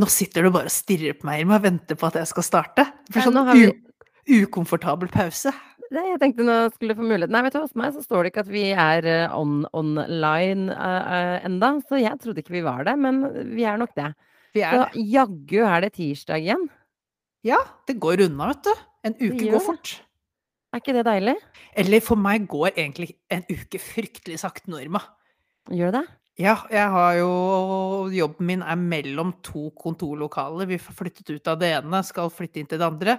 Nå sitter du bare og stirrer på meg Irma, og venter på at jeg skal starte. For sånn vi ukomfortabel pause. Nei, jeg tenkte nå skulle få mulighet Nei, vet du hva, hos meg så står det ikke at vi er eh, on online uh, enda, så jeg trodde ikke vi var det, men vi er nok det. Vi er Så det. jaggu er det tirsdag igjen. Ja, det går unna, vet du. En uke går fort. Er ikke det deilig? Eller for meg går egentlig en uke fryktelig sakte Norma. Gjør det det? Ja, jeg har jo Jobben min er mellom to kontorlokaler. Vi har flyttet ut av det ene, skal flytte inn til det andre.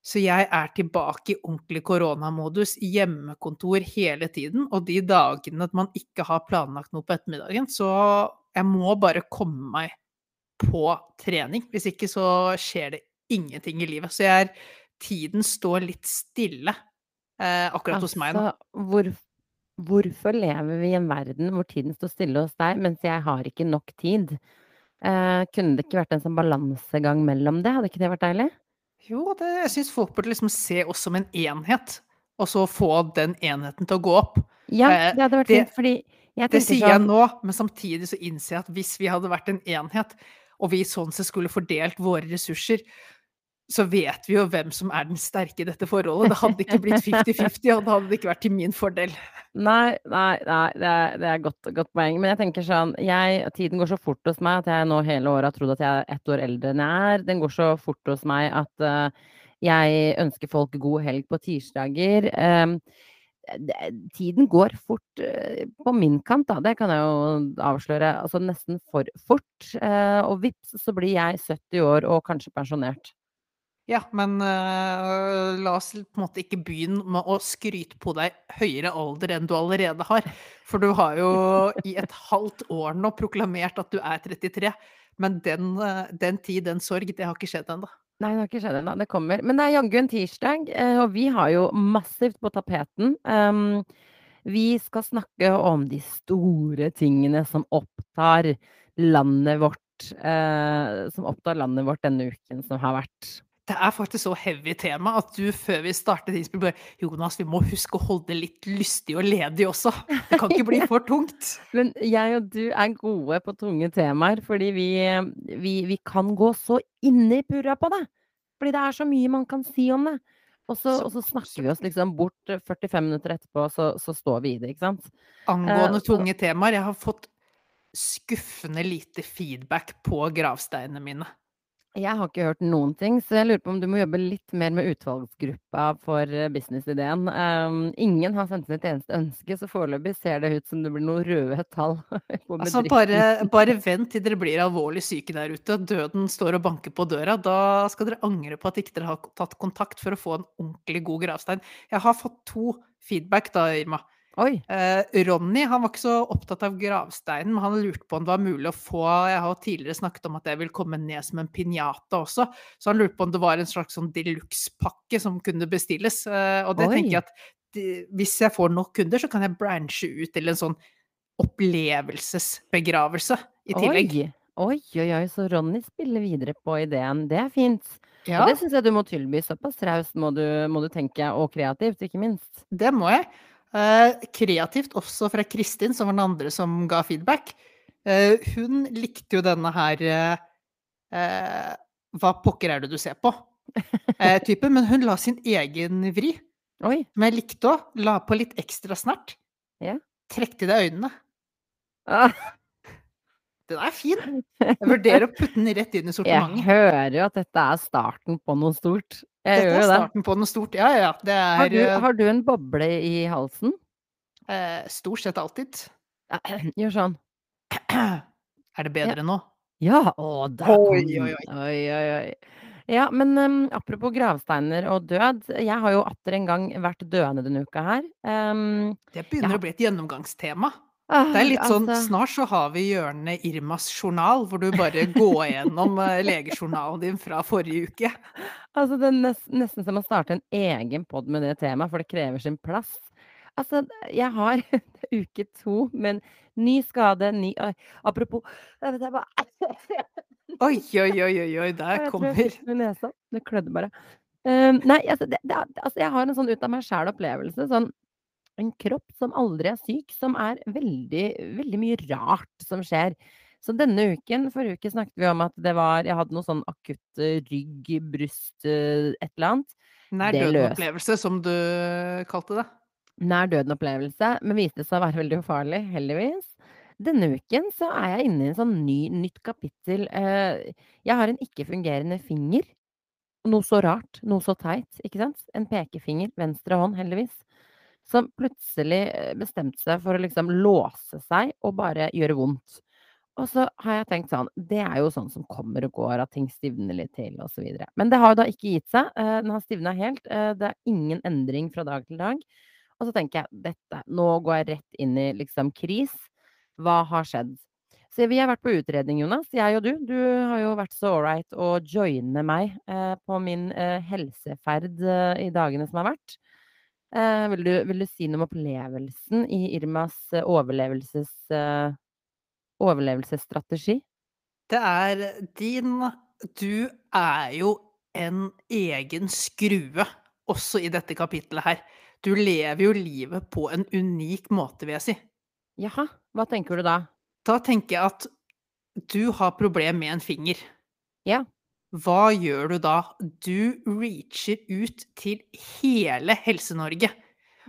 Så jeg er tilbake i ordentlig koronamodus, hjemmekontor hele tiden. Og de dagene at man ikke har planlagt noe på ettermiddagen, så jeg må bare komme meg på trening. Hvis ikke så skjer det ingenting i livet. Så jeg er Tiden står litt stille eh, akkurat hos meg nå. Altså, hvor, hvorfor lever vi i en verden hvor tiden står stille hos deg, mens jeg har ikke nok tid? Eh, kunne det ikke vært en sånn balansegang mellom det? Hadde ikke det vært deilig? Jo, det, jeg syns folk burde liksom se oss som en enhet, og så få den enheten til å gå opp. Ja, Eh, det hadde vært det- fint, fordi jeg Det sier jeg sånn nå, men samtidig så innser jeg at hvis vi hadde vært en enhet, og vi sånn sett skulle fordelt våre ressurser, så vet vi jo hvem som er den sterke i dette forholdet. Det hadde ikke blitt 50-50, og det hadde ikke vært til min fordel. Nei, nei, nei, det er, det er godt, godt poeng. Men jeg tenker sånn jeg, Tiden går så fort hos meg at jeg nå hele året har trodd at jeg er ett år eldre enn jeg er. Den går så fort hos meg at uh, jeg ønsker folk god helg på tirsdager. Um, tiden går fort eh, på min kant, da. Det kan jeg jo avsløre. Altså nesten for fort. Eh, og vips, så blir jeg 70 år og kanskje pensjonert. Ja, men uh, la oss på en måte ikke begynne med å skryte på deg høyere alder enn du allerede har. For du har jo i et halvt år nå proklamert at du er 33. Men den, uh, den tid, den sorg, det har ikke skjedd ennå. Nei, det har ikke skjedd ennå. Det kommer. Men det er jaggu en tirsdag, eh, og vi har jo massivt på tapeten. Um, vi skal snakke om de store tingene som opptar landet vårt. uh, som opptar landet vårt denne uken som har vært. Det er faktisk så heavy tema at du før vi startet innspill bare Jonas, vi må huske å holde det litt lystig og ledig også. Det kan ikke bli for tungt. Men jeg og du er gode på tunge temaer, fordi vi, vi, vi kan gå så inni purra på det. Fordi det er så mye man kan si om det. Og så, og så snakker vi oss liksom bort eh, 45 minutter etterpå, så, så står vi i det, ikke sant? Angående uh, tunge temaer, jeg har fått skuffende lite feedback på gravsteinene mine. Jeg har ikke hørt noen ting, så jeg lurer på om du må jobbe litt mer med utvalgsgruppa for eh, businessideen. Um, ingen har sendt inn et eneste ønske, så foreløpig ser det ut som det blir noen røde tall på Altså, bare, bare vent til dere blir alvorlig syke der ute. Døden står og banker på døra. Da skal dere angre på at ikke dere har tatt kontakt for å få en ordentlig god gravstein. Jeg har fått to feedback da, Irma. Oi! Eh, Ronny han var ikke så opptatt av gravsteinen, men han lurte på om det var mulig å få Jeg har tidligere snakket om at jeg vil komme ned som en pinjata også, så han lurte på om det var en slags sånn de luxe-pakke som kunne bestilles. Eh, og det Oi. tenker jeg at de, hvis jeg får nok kunder, så kan jeg branche ut til en sånn opplevelsesbegravelse i tillegg. Oi! Oi, oi, oi, så Ronny spiller videre på ideen. Det er fint. Ja, Og det syns jeg du må tilby. Såpass raust må, du- må du tenke, og kreativt, ikke minst. det må jeg. Eh, kreativt også fra Kristin, som var den andre som ga feedback. Eh, hun likte jo denne her eh, Hva pokker er det du ser på? typen, type, men hun la sin egen vri, Oi! som jeg likte òg. La på litt ekstra snert. Yeah. Trekk til deg øynene. Ah, Den er fin! Jeg vurderer å putte den rett inn i jeg hører jo at dette er starten på noe stort. Jeg Dette er det. starten på noe stort. Ja, ja. Det Har er du, eh, har du en boble i halsen? eh, stort sett alltid. Gjør sånn. Er det bedre nå? Ja, å, der oi, oi. Oi, oi, oi. Ja, men um, apropos gravsteiner og død. Jeg har jo atter en gang vært døende denne uka her. Um, Det begynner Ja. å bli et gjennomgangstema. Det er litt sånn altså, Snart så har vi hjørnet Irmas journal, hvor du bare går gjennom eh, legejournalen din fra forrige uke. altså det er nes, nesten som å starte en egen pod med det temaet, for det krever sin plass. Altså, jeg har uke to, men ny skade, ny Apropos jeg vet, jeg bare, Oi, oi, oi, oi, der kommer. Det klødde bare. Um, nei, altså, det, det, altså, jeg har en sånn ut av meg sjæl-opplevelse. Sånn en kropp som aldri er syk, som er veldig, veldig mye rart som skjer. Så denne uken Forrige uke snakket vi om at det var Jeg hadde noe sånn akutt rygg, bryst, et eller annet. Nær døden-opplevelse, som du kalte det. Nær døden-opplevelse, men viste seg å være veldig ufarlig, heldigvis. Denne uken så er jeg inne i en sånn ny nytt kapittel. Eh, jeg har en ikke-fungerende finger. Noe så rart, noe så teit, ikke sant? En pekefinger, venstre hånd, heldigvis. Som plutselig bestemte seg for å liksom låse seg og bare gjøre vondt. Og så har jeg tenkt sånn Det er jo sånn som kommer og går, at ting stivner litt til videre. Men det har jo da ikke gitt seg. Eh, den har stivna helt. Eh, det er ingen endring fra dag til dag. Og så tenker jeg dette Nå går jeg rett inn i liksom kris. Hva har skjedd? Så vi har vært på utredning, Jonas. Jeg og du. Du har jo vært så ålreit å joine meg eh, på min eh, helseferd eh, i dagene som har vært. Eh, vil du, vil, du, si noe om opplevelsen i Irmas overlevelses overlevelsesstrategi? Det er din Du er jo en egen skrue også i dette kapitlet her. Du lever jo livet på en unik måte, vil jeg si. Jaha, hva tenker du da? Da tenker jeg at du har problem med en finger. Ja. Hva gjør du da? Du reacher ut til hele Helse-Norge.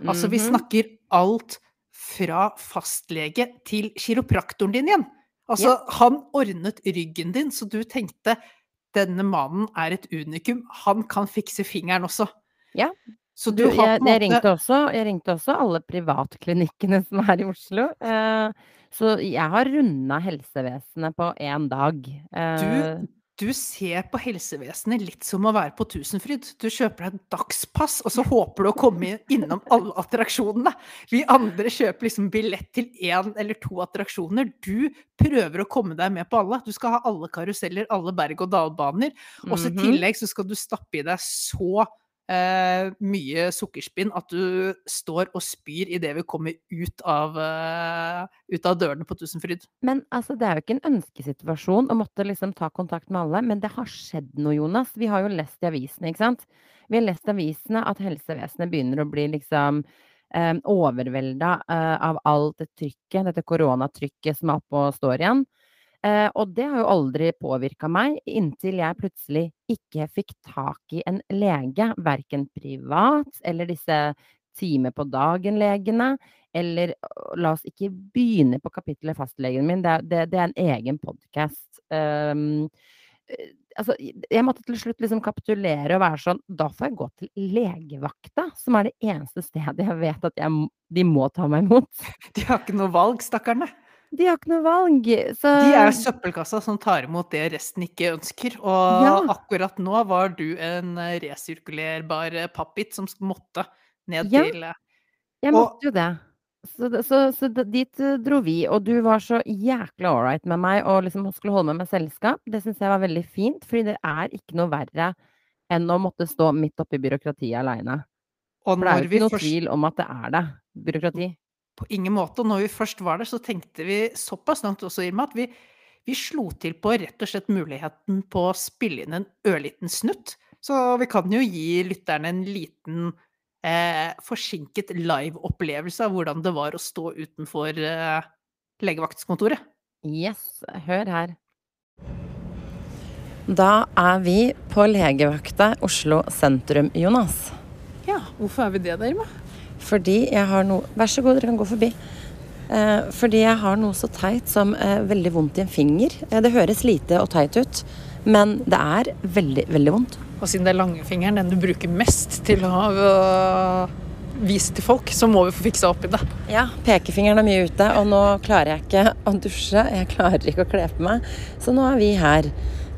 Altså, vi mhm. snakker alt fra fastlege til kiropraktoren din igjen. Altså, ja. han ordnet ryggen din, så du tenkte denne mannen er et unikum, han kan fikse fingeren også. Ja. Så du, en jeg ringte, også, jeg ringte også alle privatklinikkene som er i Oslo. Eh, så jeg har runda helsevesenet på én dag. Eh, du, du ser på helsevesenet litt som å være på Tusenfryd. Du kjøper deg et dagspass, og så håper du å komme innom alle attraksjonene. Vi andre kjøper liksom billett til én eller to attraksjoner. Du prøver å komme deg med på alle. Du skal ha alle karuseller, alle berg-og-dal-baner. Og så i mhm. tillegg så skal du stappe i deg så eh, mye sukkerspinn at du står og spyr idet vi kommer ut av, eh, ut av dørene på Tusenfryd. Men altså, det er jo ikke en ønskesituasjon å måtte liksom ta kontakt med alle, men det har skjedd noe, Jonas. Vi har jo lest i avisene, ikke sant? Vi har lest avisene at helsevesenet begynner å bli liksom eh, overvelda eh, av alt det trykket, dette koronatrykket som er oppe og står igjen. Eh, og det har jo aldri påvirka meg, inntil jeg plutselig ikke fikk tak i en lege. Verken privat eller disse time på dagen-legene. Eller la oss ikke begynne på kapittelet fastlegen min, det, det, det er en egen podkast. Um, ehm, altså, jeg måtte til slutt liksom kapitulere og være sånn Da får jeg gå til legevakta, som er det eneste stedet jeg vet at jeg, de må ta meg imot. De har ikke noe valg, stakkarene. De har ikke noe valg, så De er søppelkassa som tar imot det resten ikke ønsker. Og ja. akkurat nå var du en resirkulerbar pappbit som måtte ned ja. til eh, Jeg måtte jo det. Så, så, så, dit eh, dro vi, og du var så jækla ålreit med meg og liksom skulle holde med meg selskap. Det syns jeg var veldig fint, fordi det er ikke noe verre enn å måtte stå midt oppi byråkratiet aleine. For det er jo ikke noe tvil om at det er det. Byråkrati. På ingen måte. Og når vi først var der, så tenkte vi såpass langt også, Irma, at vi, vi slo til på rett og slett muligheten på å spille inn en ørliten snutt. Så vi kan jo gi lytterne en liten eh, forsinket live-opplevelse av hvordan det var å stå utenfor eh, legevaktskontoret. Yes, hør her. Da er vi på legevakta Oslo sentrum, Jonas. Ja, hvorfor er vi det, der, Irma? Fordi jeg har noe Vær så god, dere kan gå forbi. Eh, fordi jeg har noe så teit som eh, veldig vondt i en finger. Eh, det høres lite og teit ut, men det er veldig, veldig vondt. Og siden det er langfingeren, den du bruker mest til å vise til folk, så må vi få fiksa opp i det. Ja, pekefingeren er mye ute, og nå klarer jeg ikke å dusje. Jeg klarer ikke å kle på meg. Så nå er vi her.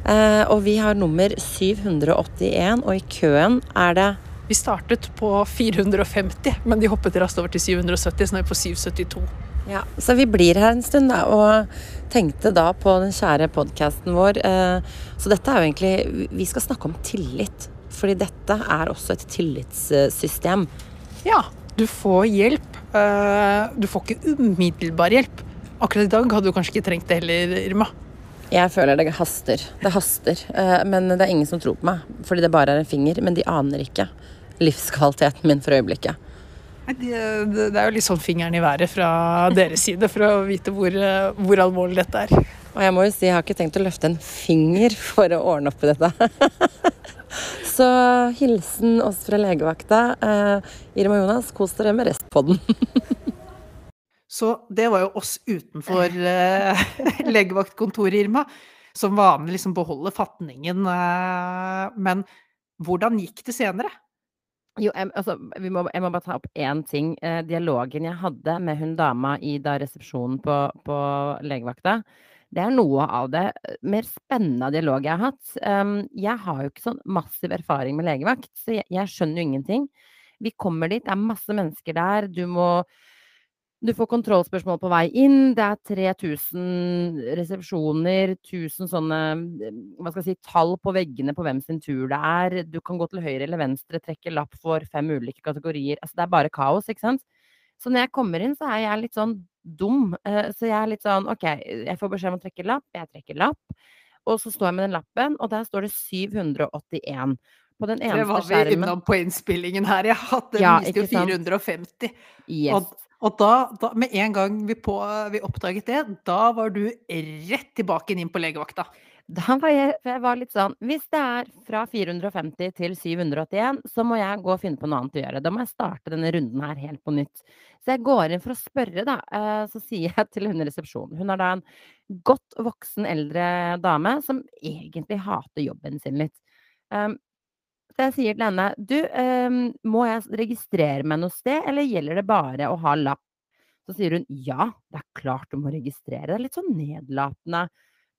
Eh, og vi har nummer 781, og i køen er det vi startet på 450, men de hoppet raskt over til 770, så nå er vi på 772. Ja, Så vi blir her en stund, da, og tenkte da på den kjære podkasten vår. Eh, så dette er jo egentlig Vi skal snakke om tillit. Fordi dette er også et tillitssystem. Ja. Du får hjelp. Eh, du får ikke umiddelbar hjelp. Akkurat i dag hadde du kanskje ikke trengt det heller, Irma. Jeg føler det haster. Det haster. Eh, men det er ingen som tror på meg, fordi det bare er en finger. Men de aner ikke livskvaliteten min for øyeblikket. Det, er jo litt sånn fingeren i været fra deres side for å vite hvor, hvor alvorlig dette er. Og jeg må jo si, jeg har ikke tenkt å løfte en finger for å ordne opp i dette. Så hilsen oss fra legevakta. Eh, Irma og Jonas, kos dere med restpodden. Så det var jo oss utenfor eh, legevaktkontoret, Irma. Som vanlig liksom beholder fatningen. Eh, men hvordan gikk det senere? Jo, jeg, altså, må, jeg må bare ta opp én ting. Eh, dialogen jeg hadde med hun dama i da resepsjonen på, på, legevakta, det er noe av det eh, mer spennende dialog jeg har hatt. Um, jeg har jo ikke sånn massiv erfaring med legevakt, så jeg, jeg skjønner jo ingenting. Vi kommer dit, det er masse mennesker der. Du må du får kontrollspørsmål på vei inn. Det er 3000 resepsjoner, 1000 sånne hva skal jeg si, tall på veggene på hvem sin tur det er. Du kan gå til høyre eller venstre, trekke lapp for fem ulike kategorier. Altså, det er bare kaos, ikke sant. Så når jeg kommer inn, så er jeg litt sånn dum. Eh, så jeg er litt sånn OK, jeg får beskjed om å trekke lapp, jeg trekker lapp. Og så står jeg med den lappen, og der står det 781. På den eneste skjermen Det var vi skjermen. innom på innspillingen her. Jeg hadde ja, viste jo 450. Yes. Og og da, da, med en gang vi, på, vi, oppdaget det, da var du rett tilbake inn på legevakta. Da var jeg, jeg var litt sånn Hvis det er fra 450 til 781, så må jeg gå og finne på noe annet å gjøre. Da må jeg starte denne runden her helt på nytt. Så jeg går inn for å spørre, da. Eh, så sier jeg til hun i resepsjonen Hun er da en godt voksen eldre dame som egentlig hater jobben sin litt. Så jeg sier til henne Du, um, må jeg registrere meg noe sted, eller gjelder det bare å ha lapp? Så sier hun ja, det er klart du må registrere. Det er litt sånn nedlatende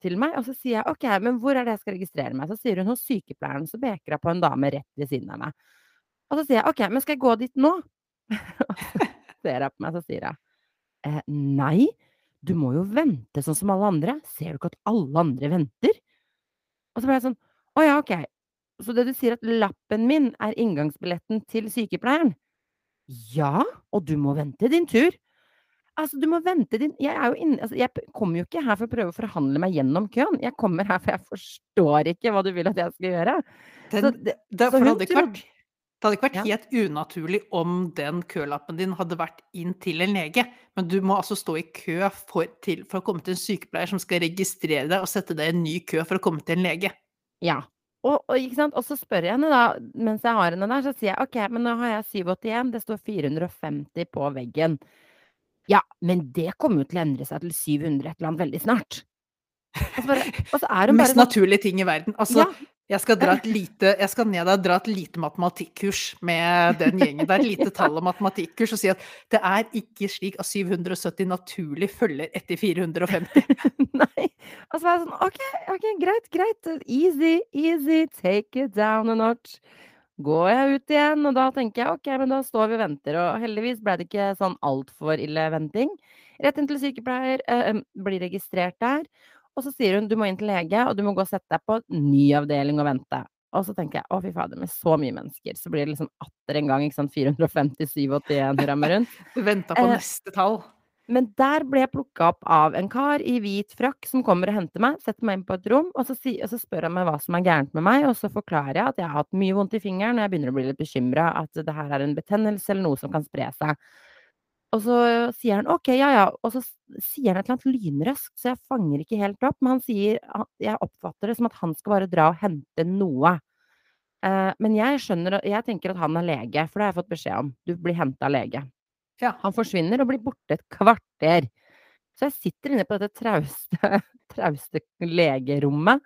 til meg. Og så sier jeg ok, men hvor er det jeg skal registrere meg? Så sier hun hos sykepleieren, så peker hun på en dame rett ved siden av meg. Og så sier jeg ok, men skal jeg gå dit nå? ser hun på meg, så sier jeg eh, nei, du må jo vente sånn som alle andre. Ser du ikke at alle andre venter? Og så ble jeg sånn å ja, ok, så det du sier at lappen min er inngangsbilletten til sykepleieren? Ja, og du må vente din tur. Altså, du må vente din Jeg inne altså, jeg kommer jo ikke her for å prøve å forhandle meg gjennom køen. Jeg kommer her for jeg forstår ikke hva du vil at jeg skal gjøre. Den, så, det, det, det hadde ikke vært, det hadde ikke vært ja. helt unaturlig om den kølappen din hadde vært inn til en lege. Men du må altså stå i kø for, til, for å komme til en sykepleier som skal registrere deg og sette deg i en ny kø for å komme til en lege. Ja. Og, og, og, så spør jeg henne da, mens jeg har henne der, så sier jeg OK, men nå har jeg 781, det står 450 på veggen. Ja, men det kommer jo til å endre seg til 700 et eller annet veldig snart. Og så, bare, og så er hun Mest bare sånn naturlige ting i verden. Altså, ja. Jeg skal, lite, jeg skal ned og dra et lite matematikkurs med den gjengen. Det er et lite tall og matematikkurs og si at det er ikke slik at 770 naturlig følger etter 450. Nei. Og så er sånn OK, ok, greit, greit. Easy, easy. Take it down a notch. Går jeg ut igjen, og da tenker jeg OK, men da står vi og venter. Og heldigvis ble det ikke sånn altfor ille venting. Rett inn til sykepleier, øh, blir registrert der. Og så sier hun du må inn til lege, og du må gå og sette deg på ny avdeling og vente. Og så tenker jeg å fy fader, med så mye mennesker, så blir det liksom atter en gang ikke sant, 450, 781 rammer rundt. Du venta på eh, neste tall. Men der ble jeg plukka opp av en kar i hvit frakk som kommer og henter meg, setter meg inn på et rom, og så, si, og så, spør han meg hva som er gærent med meg, og så forklarer jeg at jeg har hatt mye vondt i fingeren, og jeg begynner å bli litt bekymra, at det her er en betennelse eller noe som kan spre seg. Og så sier han OK, ja ja. Og så sier han et eller annet lynraskt, så jeg fanger ikke helt opp. Men han sier Jeg oppfatter det som at han skal bare dra og hente noe. Eh, men jeg skjønner Jeg tenker at han er lege, for det har jeg fått beskjed om. Du blir henta av lege. Ja. Han forsvinner og blir borte et kvarter. Så jeg sitter inne på dette trauste, trauste legerommet.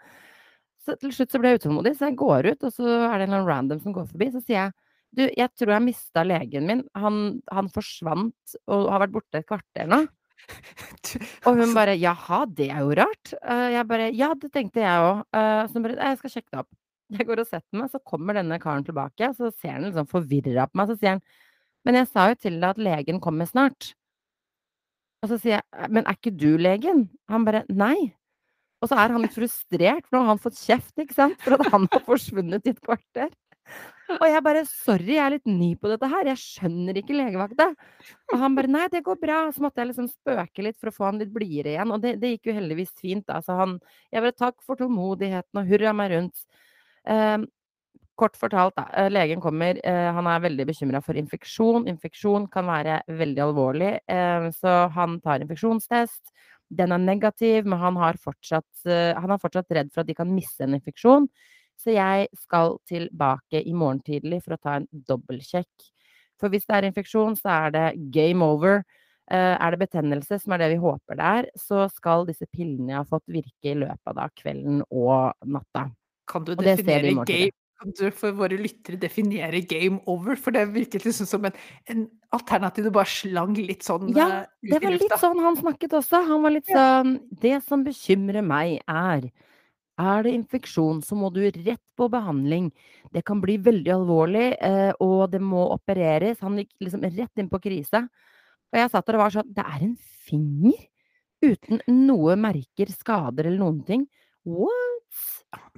Så til slutt så blir jeg utålmodig, så jeg går ut, og så er det en eller annen random som går forbi. Så sier jeg du, jeg tror jeg mista legen min. Han, han, forsvant og har vært borte et kvarter nå. Og hun bare 'jaha, det er jo rart'. Uh, jeg bare 'ja, det tenkte jeg òg'. Uh, så hun bare 'jeg skal sjekke det opp'. Jeg går og setter meg, så kommer denne karen tilbake. Så ser han sånn forvirra på meg. Så sier han 'men jeg sa jo til deg at legen kommer snart'. Og så sier jeg 'men er ikke du legen?' Han bare 'nei'. Og så er han litt frustrert, for nå har han fått kjeft, ikke sant, for at han har forsvunnet i et kvarter. Og jeg bare 'sorry, jeg er litt ny på dette her, jeg skjønner ikke legevakta'. Og han bare 'nei, det går bra'. Så måtte jeg liksom spøke litt for å få han litt blidere igjen, og det, det, gikk jo heldigvis fint. Da. Så han Jeg bare 'takk for tålmodigheten', og hurra meg rundt. Eh, kort fortalt, da. Eh, legen kommer, eh, han er veldig bekymra for infeksjon. Infeksjon kan være veldig alvorlig, eh, så han tar infeksjonstest. Den er negativ, men han har fortsatt, eh, han er fortsatt redd for at de kan miste en infeksjon. Så jeg skal tilbake i morgen tidlig for å ta en dobbeltsjekk. For hvis det er infeksjon, så er det game over. Eh, er det betennelse, som er det vi håper det er, så skal disse pillene jeg har fått, virke i løpet av kvelden og natta. Kan du definere morgen game kan du for våre lyttere definere game over? For det virket liksom som en, en alternativ du bare slang litt sånn Ja, eh, det var litt sånn han snakket også. Han var litt sånn Det som bekymrer meg er Er det infeksjon, så må du rett på behandling. Det kan bli veldig alvorlig, eh, og det må opereres. Han gikk liksom rett inn på krise. Og jeg satt der og var sånn Det er en finger! Uten noe merker, skader eller noen ting. What?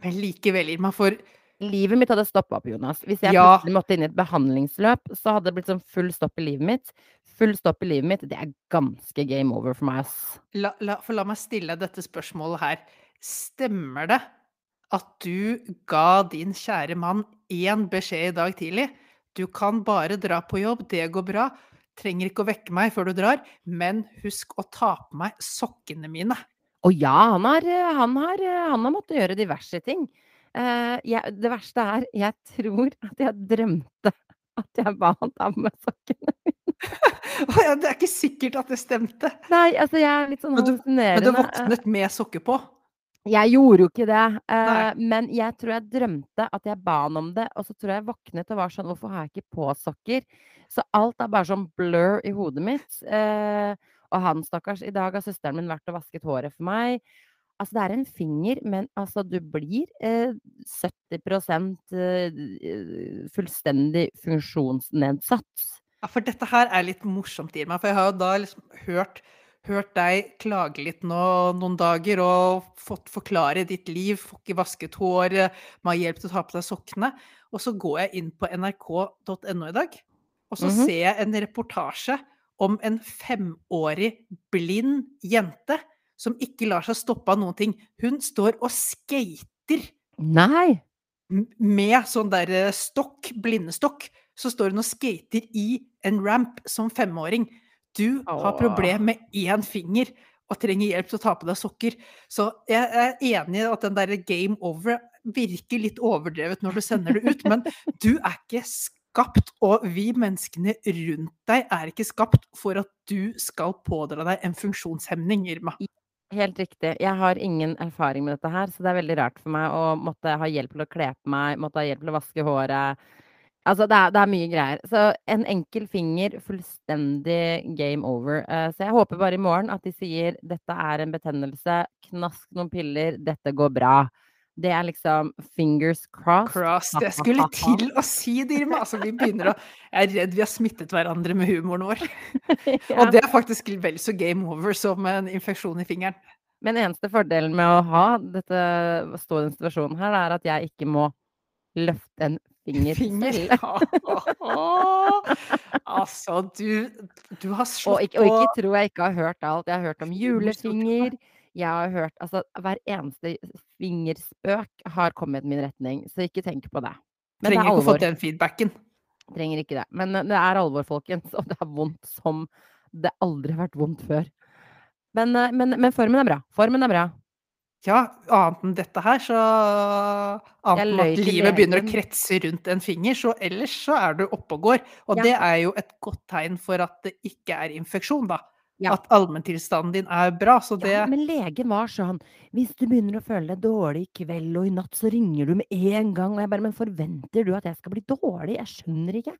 Men likevel, Irma, for Livet mitt hadde stoppa opp, Jonas. Hvis jeg Ja. måtte inn i et behandlingsløp, så hadde det blitt sånn full stopp i livet mitt. Full stopp i livet mitt, det er ganske game over for meg, ass. la, la, for la meg stille dette spørsmålet her. Stemmer det at du ga din kjære mann én beskjed i dag tidlig? Du kan bare dra på jobb, det går bra. Trenger ikke å vekke meg før du drar, men husk å ta på meg sokkene mine. Å ja, han har, han har, han har måttet gjøre diverse ting. Uh, jeg, det verste er, jeg tror at jeg drømte at jeg ba han ta med sokkene. mine. det er ikke sikkert at det stemte. Nei, altså jeg er litt sånn hallusinerende. men du våknet med sokker på. Jeg gjorde jo ikke det, uh, men jeg tror jeg drømte at jeg ba han om det, og så tror jeg jeg våknet og var sånn Hvorfor har jeg ikke på sokker? Så alt er bare sånn blur i hodet mitt. Uh, og han, stakkars, i dag har søsteren min vært og vasket håret for meg. Altså, det er en finger, men altså, du blir uh, 70 eh, fullstendig funksjonsnedsatt. Ja, for dette her er litt morsomt, Irma. For jeg har jo da liksom hørt, hørt deg klage litt nå noen dager og fått forklare ditt liv. Får ikke vasket hår, må ha hjelp til å ta på deg sokkene. Og så går jeg inn på nrk.no i dag, og så Mhm. ser jeg en reportasje om en femårig blind jente som ikke lar seg stoppe av noen ting. Hun står og skater Nei! med sånn der eh, stokk, blindestokk, så står hun og skater i en ramp som femåring. Du har problem med én finger og trenger hjelp til å ta på deg sokker. Så jeg er enig i at den derre game over virker litt overdrevet når du sender det ut, men du er ikke skapt, og vi menneskene rundt deg er ikke skapt for at du skal pådra deg en funksjonshemning, Irma. Helt riktig. Jeg har ingen erfaring med dette her, så det er veldig rart for meg å måtte ha hjelp til å kle på meg, måtte ha hjelp til å vaske håret. Altså, det er, det er mye greier. Så en enkel finger, fullstendig game over. Eh, så jeg håper bare i morgen at de sier dette er en betennelse, knask noen piller, dette går bra. Det er liksom fingers crossed. Crossed. Jeg skulle til å si det, Irma. Altså, vi begynner å Jeg er redd vi har smittet hverandre med humoren vår. Ja. Og det er faktisk vel så game over som en infeksjon i fingeren. Men eneste fordelen med å ha dette, stå i den situasjonen her, er at jeg ikke må løfte en finger, Finger. altså, du, du har Og slått ikke, og på ikke tro jeg ikke har hørt alt. Jeg har hørt om julefinger. Jeg har hørt Altså, hver eneste fingerspøk har kommet min retning, så ikke tenk på det. Men det Trenger er ikke å få den feedbacken. Trenger ikke det. Men det er alvor, folkens, og det er vondt som det aldri har vært vondt før. Men, eh, men, men formen er bra. Formen er bra. Ja, annet enn dette her, så Annet enn at livet begynner å kretse rundt en finger, så ellers så er du oppe og går. Og Ja. det er jo et godt tegn for at det ikke er infeksjon, da. Ja. At allmenntilstanden din er bra. Så det Ja, men legen var sånn Hvis du begynner å føle deg dårlig i kveld og i natt, så ringer du med en gang. Og jeg bare Men forventer du at jeg skal bli dårlig? Jeg skjønner ikke.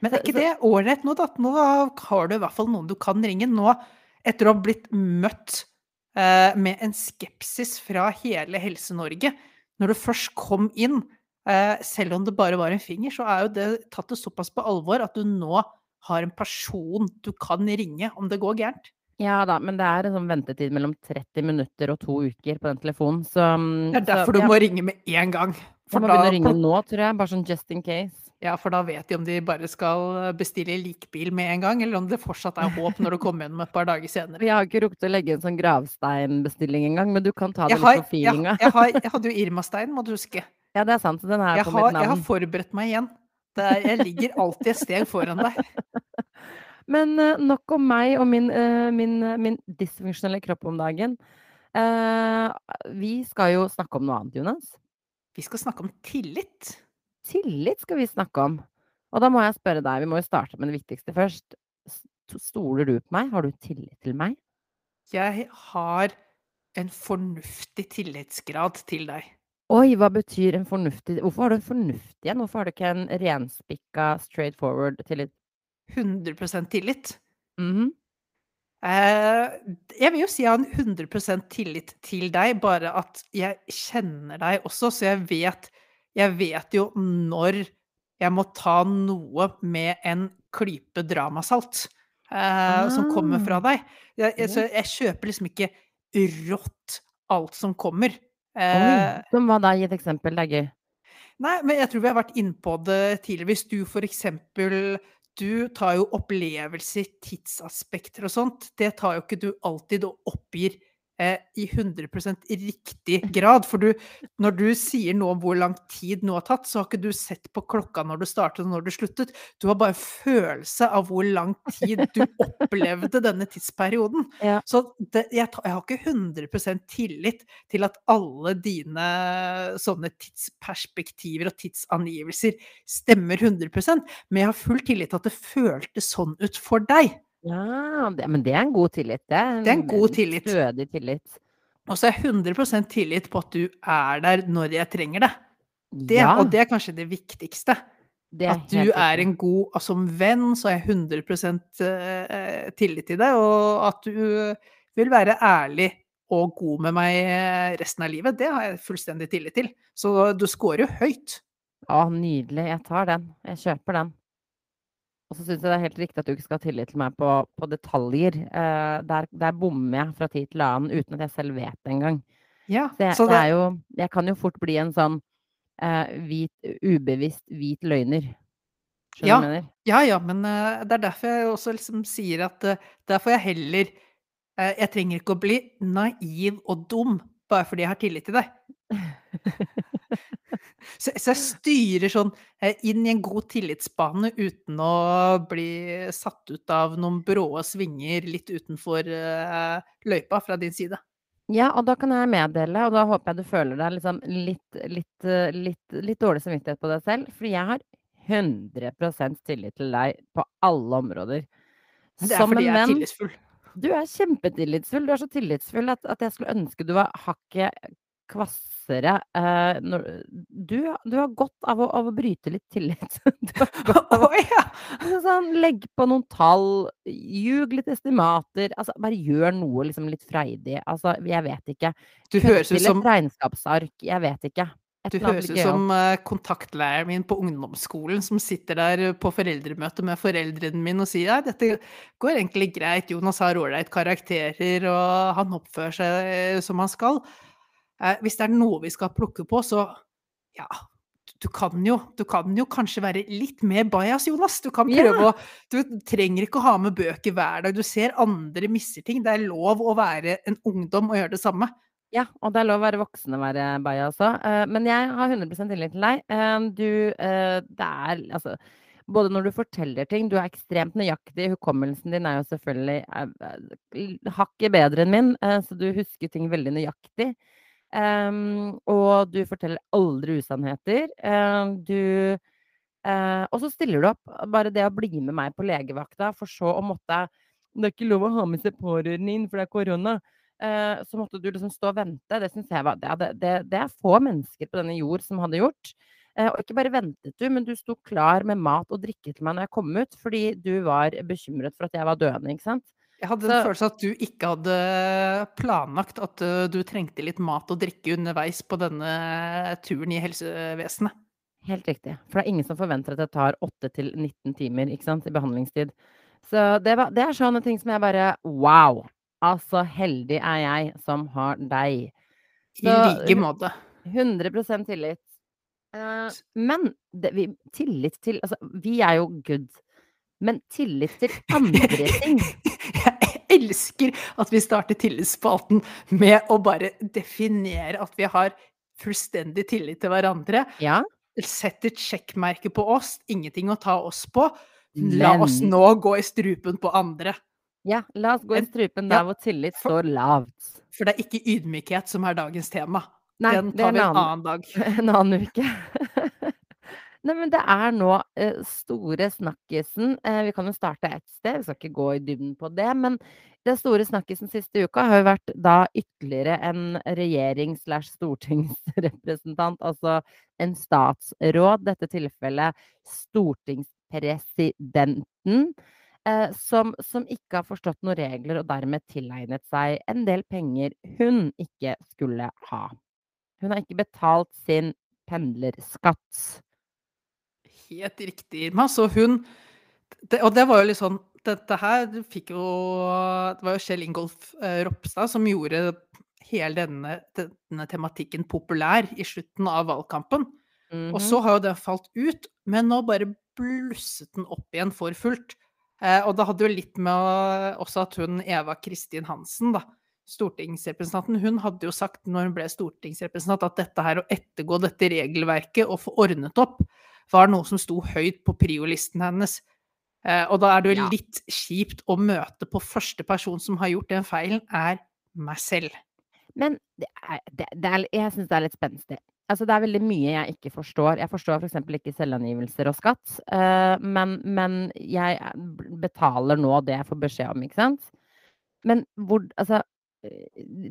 Men er ikke det ålreit nå, da? Nå har du i hvert fall noen du kan ringe. Nå, etter å ha blitt møtt med en skepsis fra hele Helse-Norge Når du først kom inn, eh, selv om det bare var en finger, så er jo det tatt det såpass på alvor at du nå har en person du kan ringe om det går gærent. Ja da, men det er en sånn ventetid mellom 30 minutter og to uker på den telefonen, så mm, Det er så derfor du må ringe med en gang. Jeg må begynne å ringe nå, tror jeg. Bare sånn just in case. Ja, for da vet de om de bare skal bestille likbil med en gang, eller om det fortsatt er håp når du kommer gjennom et par dager senere. Jeg har ikke rukket å legge en sånn gravsteinbestilling engang, men du kan ta det Jeg litt har, på jeg, feelinga. jeg, har, jeg hadde jo Irma-stein, må du huske. Ja, det er sant. Den er Jeg på har, mitt jeg har forberedt meg igjen. Det er, jeg ligger alltid et steg foran deg. Men eh, nok om meg og min, eh, min, eh, min dysfunksjonelle kropp om dagen. Vi skal jo snakke om noe annet, Jonas. Vi skal snakke om tillit. Tillit skal vi snakke om. Og da må jeg spørre deg, vi må jo starte med det viktigste først. Stoler du på meg? Har du tillit til meg? Jeg har en fornuftig tillitsgrad til deg. Oi, hva betyr en fornuftig Hvorfor har du en fornuftig en? Hvorfor har du ikke en renspikka straight forward tillit? 100% tillit. Mm -hmm. jeg vil jo si jeg har en 100% tillit til deg, bare at jeg kjenner deg også, så jeg vet Jeg vet jo når jeg må ta noe med en klype dramasalt, eh, som kommer fra Ah. deg. Jeg jeg så jeg kjøper liksom ikke rått alt som kommer. Oi, Eh, som hva da? Gi et eksempel, det er gøy. nei, men jeg tror vi har vært inne på det tidligere. Hvis du for eksempel Du tar jo opplevelser, tidsaspekter og sånt. Det tar jo ikke du alltid og oppgir eh, i 100% riktig grad. For du, når du sier noe om hvor lang tid noe har tatt, så har ikke du sett på klokka når du startet og når du sluttet. Du har bare en følelse av hvor lang tid du opplevde denne tidsperioden. Ja. Så det, jeg, jeg har ikke 100% tillit til at alle dine sånne tidsperspektiver og tidsangivelser stemmer 100% men jeg har full tillit til at det føltes sånn ut for deg. Ja, det, men det er en god tillit. Det er Det er en god tillit. Stødig tillit. Og så er jeg 100% tillit på at du er der når jeg trenger det. det ja, Og det er kanskje det viktigste. det er At du er en god altså Som venn så har jeg 100 eh, tillit til deg, og at du vil være ærlig og god med meg eh, resten av livet, det har jeg fullstendig tillit til. Så du scorer jo høyt. Ja, nydelig. Jeg tar den. Jeg kjøper den. Og så syns jeg det er helt riktig at du ikke skal ha tillit til meg på, på detaljer. Eh, der, der bommer jeg fra tid til annen uten at jeg selv vet det engang. Ja, Så jeg, så det det, er jo Jeg kan jo fort bli en sånn eh, hvit, ubevisst hvit løgner. Ja. ja, ja, men uh, det er derfor jeg også liksom sier at uh, der får jeg heller uh, Jeg trenger ikke å bli naiv og dum bare fordi jeg har tillit til deg. Så, så jeg styrer sånn eh, inn i en god tillitsbane uten å bli satt ut av noen bråe svinger litt utenfor uh, løypa fra din side. Ja, og da kan jeg meddele, og da håper jeg du føler deg liksom litt, litt, eh, litt, litt dårlig samvittighet på deg selv, fordi jeg har 100% tillit til deg på alle områder. Det er fordi jeg er tillitsfull. Du er kjempetillitsfull. Du er så tillitsfull at, at jeg skulle ønske du var hakket kvassere. Eh, når, du, du har godt av å, av å bryte litt tillit. Du har godt av å! Altså sånn, legg på noen tall, ljug litt estimater. Altså, bare gjør noe liksom litt freidig. Altså, jeg vet ikke. Du høres ut som et regnskapsark. Jeg vet ikke. Et Du høres ut som eh, kontaktlæreren min på ungdomsskolen som sitter der på foreldremøte med foreldrene mine og sier ja, dette går egentlig greit, Jonas har ålreit karakterer og han oppfører seg eh, som han skal. Eh, hvis det er noe vi skal plukke på, så ja, du kan jo, du kan jo kanskje være litt mer bajas, Jonas. Du kan Ja. å Du trenger ikke å ha med bøker hver dag. Du ser andre misser ting. Det er lov å være en ungdom og gjøre det samme. Ja, og det er lov å være voksen og være baja også. Eh, men jeg har 100 tillit til deg. Eh, du eh, Det er altså Både når du forteller ting Du er ekstremt nøyaktig. Hukommelsen din er jo selvfølgelig hakket bedre enn min, så du husker ting veldig nøyaktig. Ehm, og du forteller aldri usannheter. Eh, du uh, Og så stiller du opp. Bare det å bli med meg på legevakta, for så å måtte Det er ikke lov å ha med seg pårørende inn, for det er korona. Uh, så måtte du liksom stå og vente. Det syns jeg var det, det, det er få mennesker på denne jord som hadde gjort. Eh, og ikke bare ventet du, men du sto klar med mat og drikke til meg når jeg kom ut, fordi du var bekymret for at jeg var døende, ikke sant? Jeg hadde en Så- følelse at du ikke hadde planlagt at uh, du trengte litt mat og drikke underveis på denne turen i helsevesenet. Helt riktig. For det er ingen som forventer at det tar 8 til 19 timer sant, i behandlingstid. Så det, var, det er sånne ting som jeg bare Wow! Altså, heldig er jeg som har deg. I like måte. 100 tillit. Eh, men det, vi, tillit til Altså, vi er jo good. Men tillit til andre ting Jeg elsker at vi starter tillitsspalten med å bare definere at vi har fullstendig tillit til hverandre. Ja. Setter sjekkmerke på oss, ingenting å ta oss på. La oss nå gå i strupen på andre. Ja, la oss gå i strupen strupen ja, der hvor tillit for- står lavt. For det er ikke ydmykhet som er dagens tema. Nei, Den det tar vi en en annen annen dag. En annen uke. Nei, men det er nå eh, store snakkisen eh, Vi kan jo starte et sted, vi skal ikke gå i dybden på det. Men det store snakkisen siste uka har jo vært da ytterligere en regjerings- slash stortingsrepresentant, altså en statsråd, dette tilfellet stortingspresidenten, eh, som, som ikke har forstått noen regler og dermed tilegnet seg en del penger hun ikke skulle ha. Hun har ikke betalt sin pendlerskatt. Helt riktig, Irma. Så hun det, Og det var jo litt sånn Dette her fikk jo Det var jo Kjell Ingolf eh, Ropstad som gjorde hele denne, denne tematikken populær i slutten av valgkampen. Og Mhm. så har jo den falt ut, men nå bare blusset den opp igjen for fullt. Eh, og det hadde jo litt med også at hun Eva Kristin Hansen, da, stortingsrepresentanten, hun hadde jo sagt når hun ble stortingsrepresentant at dette her å ettergå dette regelverket og få ordnet opp, var noe som sto høyt på priolisten hennes. Eh, og da er det jo litt kjipt å møte på første person som har gjort den feilen, er meg selv. Men det er, det, det er, jeg syns det er litt spenstig. Altså, det er veldig mye jeg ikke forstår. Jeg forstår f.eks. For ikke selvangivelser og skatt. Uh, men, men jeg betaler nå det jeg får beskjed om, ikke sant? Men hvor Altså,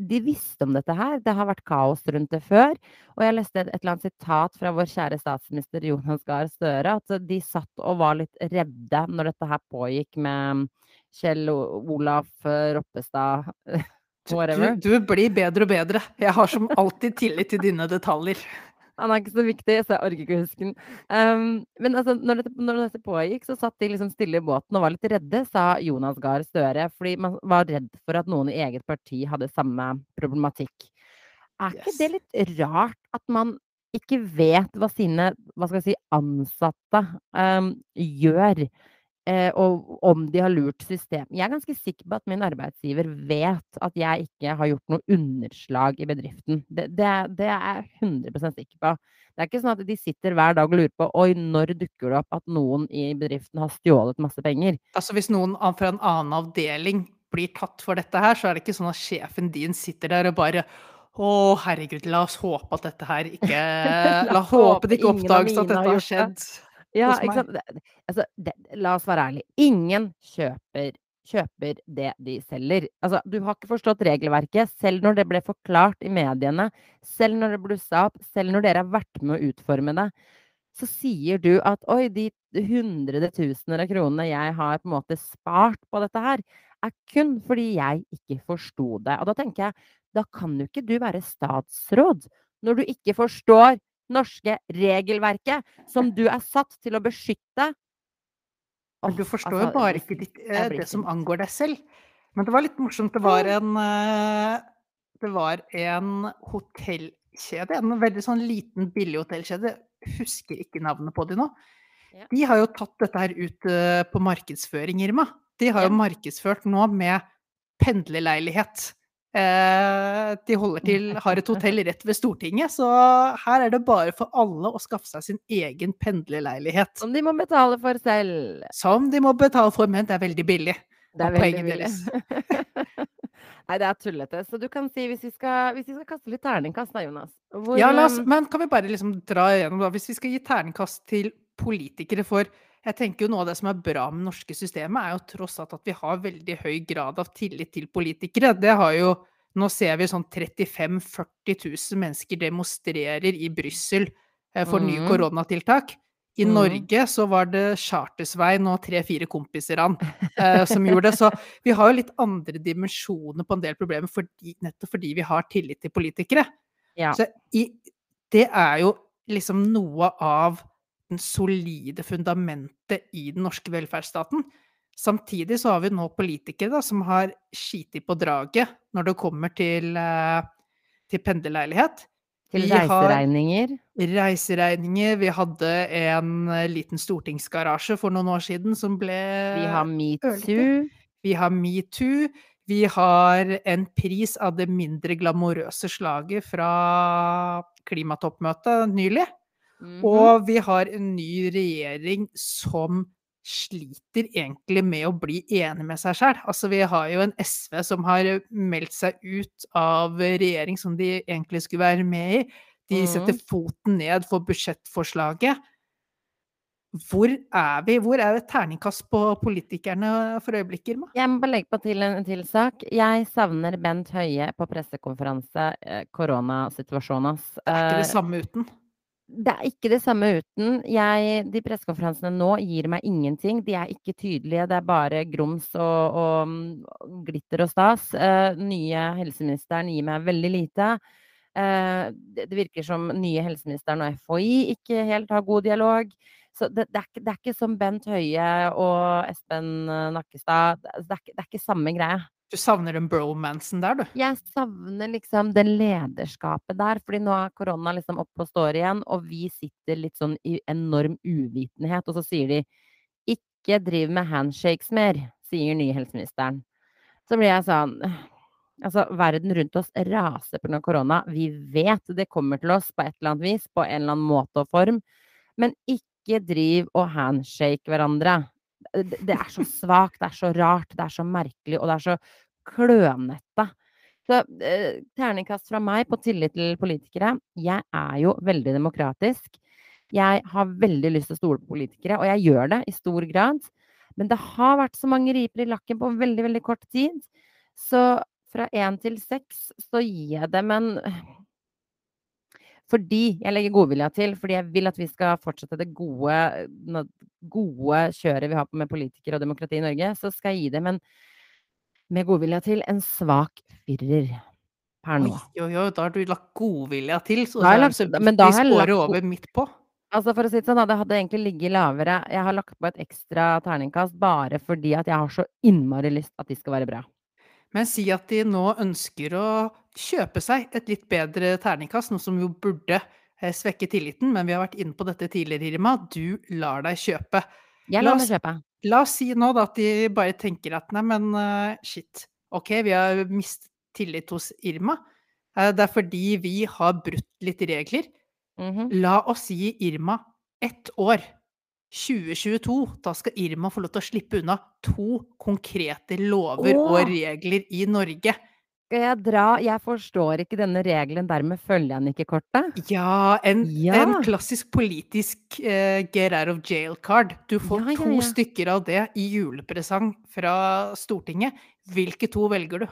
de visste om dette her. Det har vært kaos rundt det før. Og jeg leste et, et eller annet sitat fra vår kjære statsminister Jonas Gahr Støre, at de satt og var litt redde når dette her pågikk med Kjell Olaf Roppestad, Du, du blir bedre og bedre. Jeg har som alltid tillit til dine detaljer. Han er ikke så viktig, så jeg orker ikke å huske den. Um, men altså, når dette, når dette pågikk, så satt de liksom stille i båten og var litt redde, sa Jonas Gahr Støre. Fordi man var redd for at noen i eget parti hadde samme problematikk. Er ikke Yes. det litt rart at man ikke vet hva sine hva si, ansatte um, gjør? Eh, og om de har lurt systemet. Jeg er ganske sikker på at min arbeidsgiver vet at jeg ikke har gjort noe underslag i bedriften. Det, det, det er jeg 100 sikker på. Det er ikke sånn at de sitter hver dag og lurer på Oi, når dukker det opp at noen i bedriften har stjålet masse penger? Altså Hvis noen fra en annen avdeling blir tatt for dette her, så er det ikke sånn at sjefen din sitter der og bare å, herregud, la oss håpe at dette her ikke La oss håpe det ikke oppdages at dette har skjedd. det. Ja, ikke sant. Altså, det, la oss være ærlige. Ingen kjøper, kjøper det de selger. Altså, du har ikke forstått regelverket, selv når det ble forklart i mediene, selv når det blussa opp, selv når dere har vært med å utforme det. Så sier du at oi, de hundrede tusener av kronene jeg har på en måte spart på dette her, er kun fordi jeg ikke forsto det. Og da tenker jeg, da kan jo ikke du være statsråd når du ikke forstår norske regelverket som du er satt til å beskytte. Men du forstår altså, jo bare ikke ditt, eh, det som angår deg selv. Men det var litt morsomt. Det var en eh, Det var en hotellkjede, en veldig sånn liten, billig hotellkjede. Husker ikke navnet på de nå. De har jo tatt dette her ut eh, på markedsføring, Irma. De har jo markedsført nå med pendlerleilighet. Eh, de holder til, har et hotell rett ved Stortinget, så her er det bare for alle å skaffe seg sin egen pendlerleilighet. Som de må betale for selv. Som de må betale for, men det er veldig billig. Det er veldig billig. Nei, det er tullete. Så du kan si, hvis vi skal, hvis vi skal kaste litt terningkast da, Jonas hvor, Ja, la oss, um, men kan vi bare liksom dra igjennom, da, hvis vi skal gi terningkast til politikere for jeg tenker jo Noe av det som er bra med det norske systemet, er jo tross alt at vi har veldig høy grad av tillit til politikere. Det har jo Nå ser vi sånn 35 000-40 000 mennesker demonstrerer i Brussel for for nye Mhm. koronatiltak. I mm. Norge så var det Chartersveien og tre-fire kompiser han eh, som gjorde det. Så vi har jo litt andre dimensjoner på en del problemer fordi, nettopp fordi vi har tillit til politikere. Ja. Så i, det er jo liksom noe av den solide fundamentet i den norske velferdsstaten. Samtidig så har vi nå politikere da, som har skiti på draget når det kommer til, eh, til pendlerleilighet. Til Vi har reiseregninger. reiseregninger. Vi hadde en eh, liten stortingsgarasje for noen år siden som ble Vi har metoo. vi har metoo. Vi har en pris av det mindre glamorøse slaget fra klimatoppmøtet nylig. Mhm. Og vi har en ny regjering som sliter egentlig med å bli enig med seg sjøl. Altså, vi har jo en SV som har meldt seg ut av regjering som de egentlig skulle være med i. De setter Mhm. foten ned for budsjettforslaget. Hvor er vi? Hvor er det terningkast på politikerne for øyeblikket, Irma? Jeg må bare legge på til en til sak. Jeg savner Bent Høie på pressekonferanse, eh, koronasituasjonen hans. Det er ikke det Eh, samme uten. Det er ikke det samme uten. Jeg de pressekonferansene nå gir meg ingenting. De er ikke tydelige, det er bare grums og og, mm, glitter og stas. Uh, nye helseministeren gir meg veldig lite. Uh, det virker som nye helseministeren og FHI ikke helt har god dialog. Så det det er ikke det er ikke som Bent Høie og Espen Nakkestad. Det er ikke det er ikke samme greia. Du savner den bromansen der, du? Jeg savner liksom det lederskapet der, fordi nå er korona liksom oppe og står igjen, og vi sitter litt sånn i enorm uvitenhet, og så sier de ikke driv med handshakes mer, sier nye helseministeren. Så blir jeg sånn Altså, verden rundt oss raser pga. korona. Vi vet det kommer til oss på et eller annet vis, på en eller annen måte og form, men ikke driv og handshake hverandre. Det, er så svakt, det er så rart, det er så merkelig, og det er så klønete. Så eh, terningkast fra meg på tillit til politikere. Jeg er jo veldig demokratisk. Jeg har veldig lyst til å stole på politikere, og jeg gjør det i stor grad. Men det har vært så mange riper i lakken på veldig, veldig kort tid. Så fra én til seks så gir jeg dem en Fordi jeg legger godvilja til, fordi jeg vil at vi skal fortsette det gode, gode kjøret vi har med politikere og demokrati i Norge, så skal jeg gi dem en med godvilja til en svak firer per nå. oi, oi, da har du lagt godvilja til, så Da lagt- men da har jeg lagt over midt på. Altså For å si det sånn, det hadde egentlig ligget lavere. Jeg har lagt på et ekstra terningkast bare fordi at jeg har så innmari lyst at de skal være bra. Men si at de nå ønsker å kjøpe seg et litt bedre terningkast, noe som jo burde eh, svekke tilliten, men vi har vært inne på dette tidligere, Irma. Du lar deg kjøpe. Jeg lar meg kjøpe. La oss si nå da at de bare tenker at nei, men uh, shit, ok, vi har mistet tillit hos Irma. Uh, det er fordi vi har brutt litt regler. Mhm. La oss gi Irma ett år. 2022. Da skal Irma få lov til å slippe unna to konkrete lover og regler i Norge. Skal jeg dra Jeg forstår ikke denne regelen, dermed følger jeg den ikke kortet. Ja, en, Ja. en klassisk politisk uh, get out of jail-card. Du får Ja, ja, to stykker av det i julepresang fra Stortinget. Hvilke to velger du?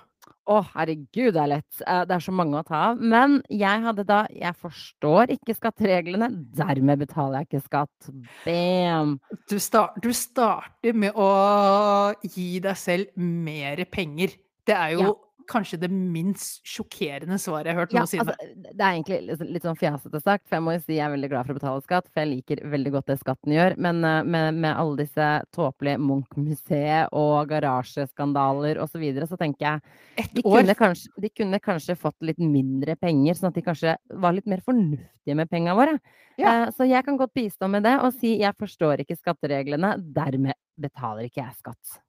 Å, herregud, det er lett. Eh, Det er så mange å ta av. Men jeg hadde da Jeg forstår ikke skattereglene, dermed betaler jeg ikke skatt. Bam! Du, start, du starter med å gi deg selv mer penger. Det er jo. Kanskje det minst sjokkerende svaret jeg har hørt Ja, noensinne. altså, det er egentlig litt, sånn fjasete sagt, for jeg må jo si jeg er veldig glad for å betale skatt, for jeg liker veldig godt det skatten gjør. Men eh, med, med alle disse tåpelige Munch-museet og garasjeskandaler osv., så, videre, så tenker jeg de kunne, kanskje, de kunne kanskje fått litt mindre penger, sånn at de kanskje var litt mer fornuftige med pengene våre. Ja. Eh, så jeg kan godt bistå med det og si jeg forstår ikke skattereglene, dermed betaler ikke jeg skatt.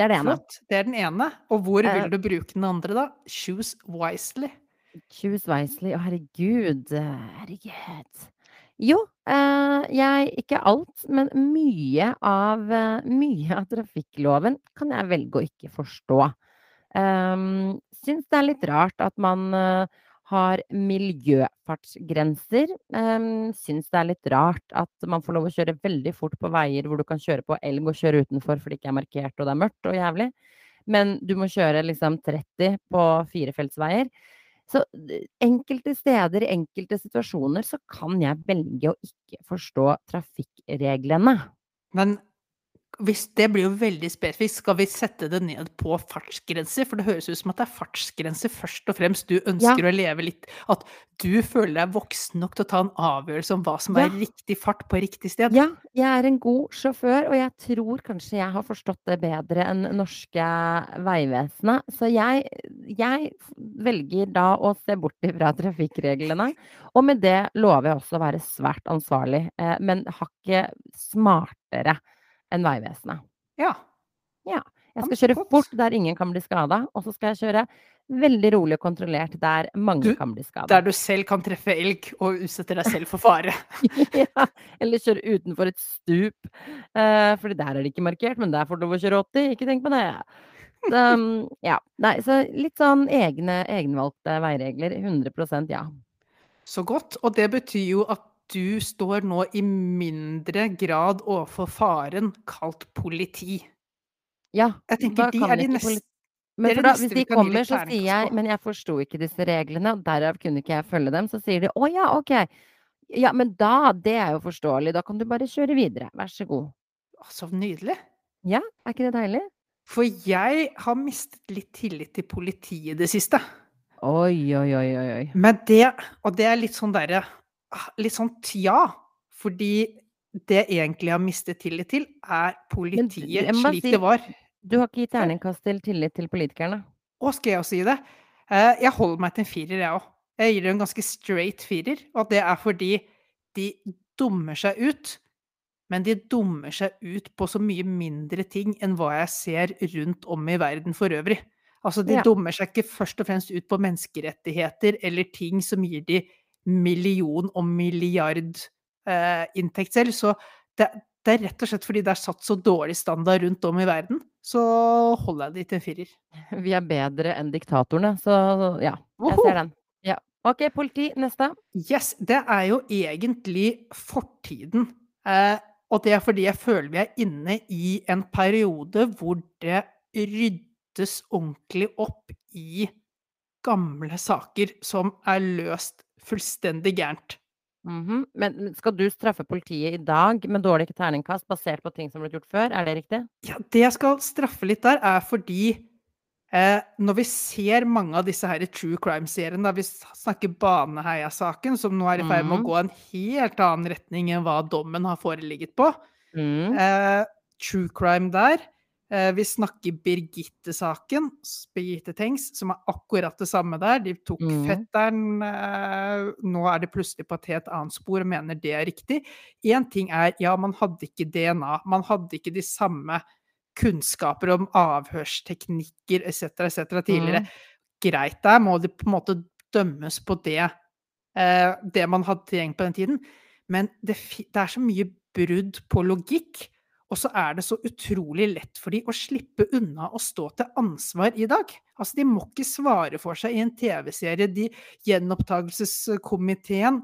Det er det ene. Flott. Det er den ene. Og hvor Eh. vil du bruke den andre, da? Choose wisely. Choose wisely. Å, herregud. eh, Herregud. Jo, eh, jeg Ikke alt, men mye av, eh, mye av trafikkloven kan jeg velge å ikke forstå. Um, syns det er litt rart at man eh, har miljøfartsgrenser. Um, syns det er litt rart at man får lov å kjøre veldig fort på veier hvor du kan kjøre på elg og kjøre utenfor fordi det ikke er markert og det er mørkt og jævlig. Men du må kjøre liksom 30 på firefeltsveier. Så enkelte steder, i enkelte situasjoner, så kan jeg velge å ikke forstå trafikkreglene. Men hvis det blir jo veldig spesifikt, skal vi sette det ned på fartsgrenser? For det høres ut som at det er fartsgrenser først og fremst du ønsker å leve litt At du føler deg voksen nok til å ta en avgjørelse om hva som Ja. er riktig fart på riktig sted. Ja, jeg er en god sjåfør, og jeg tror kanskje jeg har forstått det bedre enn norske Vegvesenet. Så jeg, jeg velger da å se bort ifra trafikkreglene. Og med det lover jeg også å være svært ansvarlig, eh, men hakket smartere enn Vegvesenet. Ja. Ja. Jeg skal kjøre fort der ingen kan bli skada, og så skal jeg kjøre veldig rolig og kontrollert der mange Du kan bli skada. Der du selv kan treffe elg og utsette deg selv for fare. Ja, eller kjøre utenfor et stup, uh, for der er det ikke markert, men der får du lov å kjøre 80, ikke tenk på det. Så, ja. Nei, så litt sånn egne egenvalgte veiregler. 100% ja. Så godt. Og det betyr jo at du står nå i mindre grad overfor faren kalt politi. Ja, Jeg tenker de er de neste Men da, hvis de kommer, så sier jeg 'Men jeg forsto ikke disse reglene, og derav kunne ikke jeg følge dem'. Så sier de 'Å ja, ok'. Ja, men da Det er jo forståelig. Da kan du bare kjøre videre. Vær så god. Så nydelig. Ja, er ikke det deilig? For jeg har mistet litt tillit til politiet i det siste. Oi, oi, oi, oi. Men det Og det er litt sånn derre Litt sånn tja. Fordi det jeg egentlig har mistet tillit til, er politiet Men, slik si det var Du har ikke gitt terningkast til tillit til politikerne? Å, skal jeg også gi det? Eh, jeg holder meg til en firer, jeg òg. Jeg gir det en ganske straight firer, og det er fordi de dummer seg ut. Men de dummer seg ut på så mye mindre ting enn hva jeg ser rundt om i verden for øvrig. Altså, de Ja. dummer seg ikke først og fremst ut på menneskerettigheter eller ting som gir de million- og milliardinnntekt selv. Så det, det er rett og slett fordi det er satt så dårlig standard rundt om i verden, så holder jeg det til en firer. Vi er bedre enn diktatorene, så ja. Jeg ser den. Ja. Ok, politi. Neste. Yes, det er jo egentlig fortiden. Eh, og det er fordi jeg føler vi er inne i en periode hvor det ryddes ordentlig opp i gamle saker som er løst fullstendig gærent. Mm Men men skal du straffe politiet i dag med dårlig terningkast basert på ting som ble gjort før? Er det riktig? Ja, det jeg skal straffe litt der, er fordi eh, når vi ser mange av disse her true crime-seriene, da vi snakker Baneheia-saken, som nå er i ferd med å Mhm. gå en helt annen retning enn hva dommen har foreligget på, Mm. Eh, true crime der. Eh, vi snakker Birgitte-saken, Birgitte Tengs, som er akkurat det samme der. De tok mm. fetteren, eh, nå er det plutselig på et helt annet spor og mener det er riktig. Én ting er, ja, man hadde ikke DNA, man hadde ikke de samme kunnskaper om avhørsteknikker etc. etc. tidligere. Mm. Greit, der må det på en måte dømmes på det, eh, det man hadde tilgjengelig på den tiden. Men det, det er så mye brudd på logikk, og så er det så utrolig lett for de å slippe unna å stå til ansvar i dag. Altså, de må ikke svare for seg i en TV-serie. De Gjenopptakelseskomiteen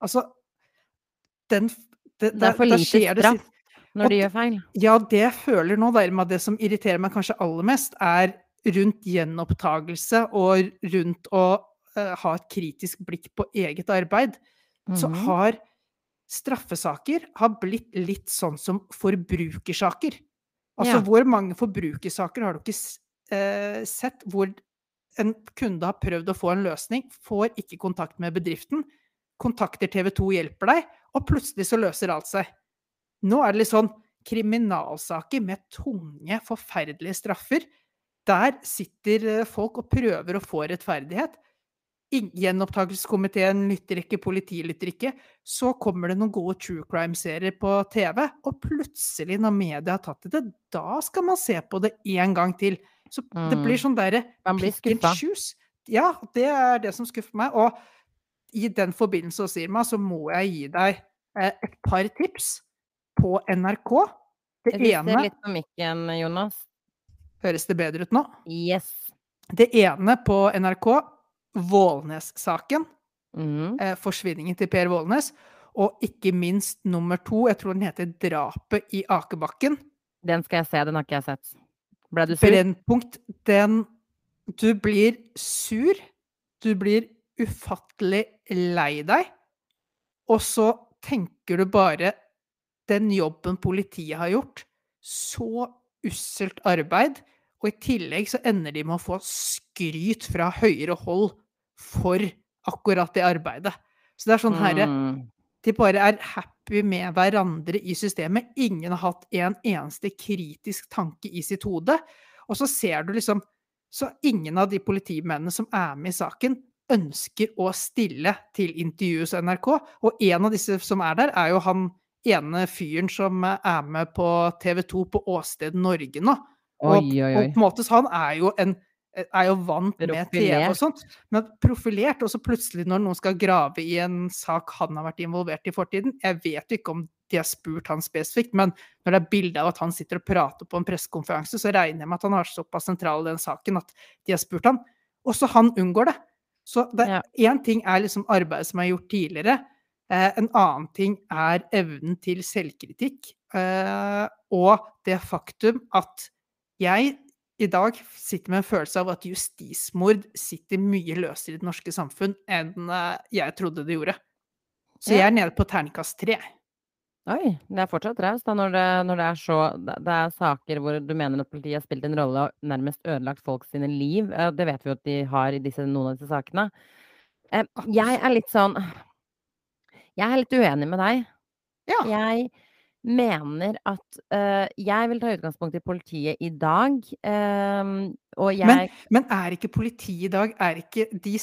Altså, den det, Det er for lite straff når de gjør feil. ja, det jeg føler nå, dermed det som irriterer meg kanskje aller mest, er rundt gjenopptagelse og rundt å uh, ha et kritisk blikk på eget arbeid. Så Mhm. har straffesaker har blitt litt sånn som forbrukersaker. Altså, Ja. hvor mange forbrukersaker har du ikke eh, sett hvor en kunde har prøvd å få en løsning, får ikke kontakt med bedriften, kontakter TV 2 hjelper deg, og plutselig så løser alt seg. Nå er det litt sånn kriminalsaker med tunge, forferdelige straffer. Der sitter eh, folk og prøver å få rettferdighet. Gjenopptakelseskomiteen lytter ikke, politiet lytter ikke. Så kommer det noen gode true crime-serier på TV, og plutselig, når media har tatt det, da skal man se på det én gang til. Så det blir Mm. sånn derre Man blir pick and choose. Ja, det er det som skuffer meg. Og i den forbindelse, Sirma, så må jeg gi deg eh, et par tips på NRK. Det Rister ene litt på mikken, Jonas. Høres det bedre ut nå? Yes. Det ene på NRK, Vålnes-saken. Mm. Eh, forsvinningen til Per Vålnes. Og ikke minst nummer to, jeg tror den heter Drapet i Akebakken. Den skal jeg se, den har ikke jeg sett. Ble du sur? Brennpunkt, den Du blir sur. Du blir ufattelig lei deg. Og så tenker du bare Den jobben politiet har gjort, så usselt arbeid. Og i tillegg så ender de med å få skryt fra høyere hold for akkurat det arbeidet. Så det er sånn herre Mm. de bare er happy med hverandre i systemet. Ingen har hatt en eneste kritisk tanke i sitt hode. Og så ser du liksom Så ingen av de politimennene som er med i saken, ønsker å stille til intervju hos NRK. Og en av disse som er der, er jo han ene fyren som er med på TV 2 på Åsted Norge nå. Og, Oi, oi, og oi. på en måte så han er jo en er jo vant med TV og sånt, men profilert, og så plutselig når noen skal grave i en sak han har vært involvert i i fortiden Jeg vet jo ikke om de har spurt han spesifikt, men når det er bilde av at han sitter og prater på en pressekonferanse, så regner jeg med at han har såpass sentral i den saken at de har spurt han. Også han unngår det. Så én Ja. ting er liksom arbeidet som er gjort tidligere, eh, en annen ting er evnen til selvkritikk, eh, og det faktum at jeg i dag sitter med en følelse av at justismord sitter mye løsere i det norske samfunn enn eh, jeg trodde det gjorde. Så jeg er nede på terningkast tre. Oi, det er fortsatt raust når det når det er så det er saker hvor du mener at politiet har spilt en rolle og nærmest ødelagt folk sine liv. Det vet vi jo at de har i disse noen av disse sakene. Eh, jeg er litt sånn Jeg er litt uenig med deg. Ja. Jeg mener at uh, Jeg vil ta utgangspunkt i politiet i dag, ehm, og jeg Men men er ikke politiet i dag er ikke de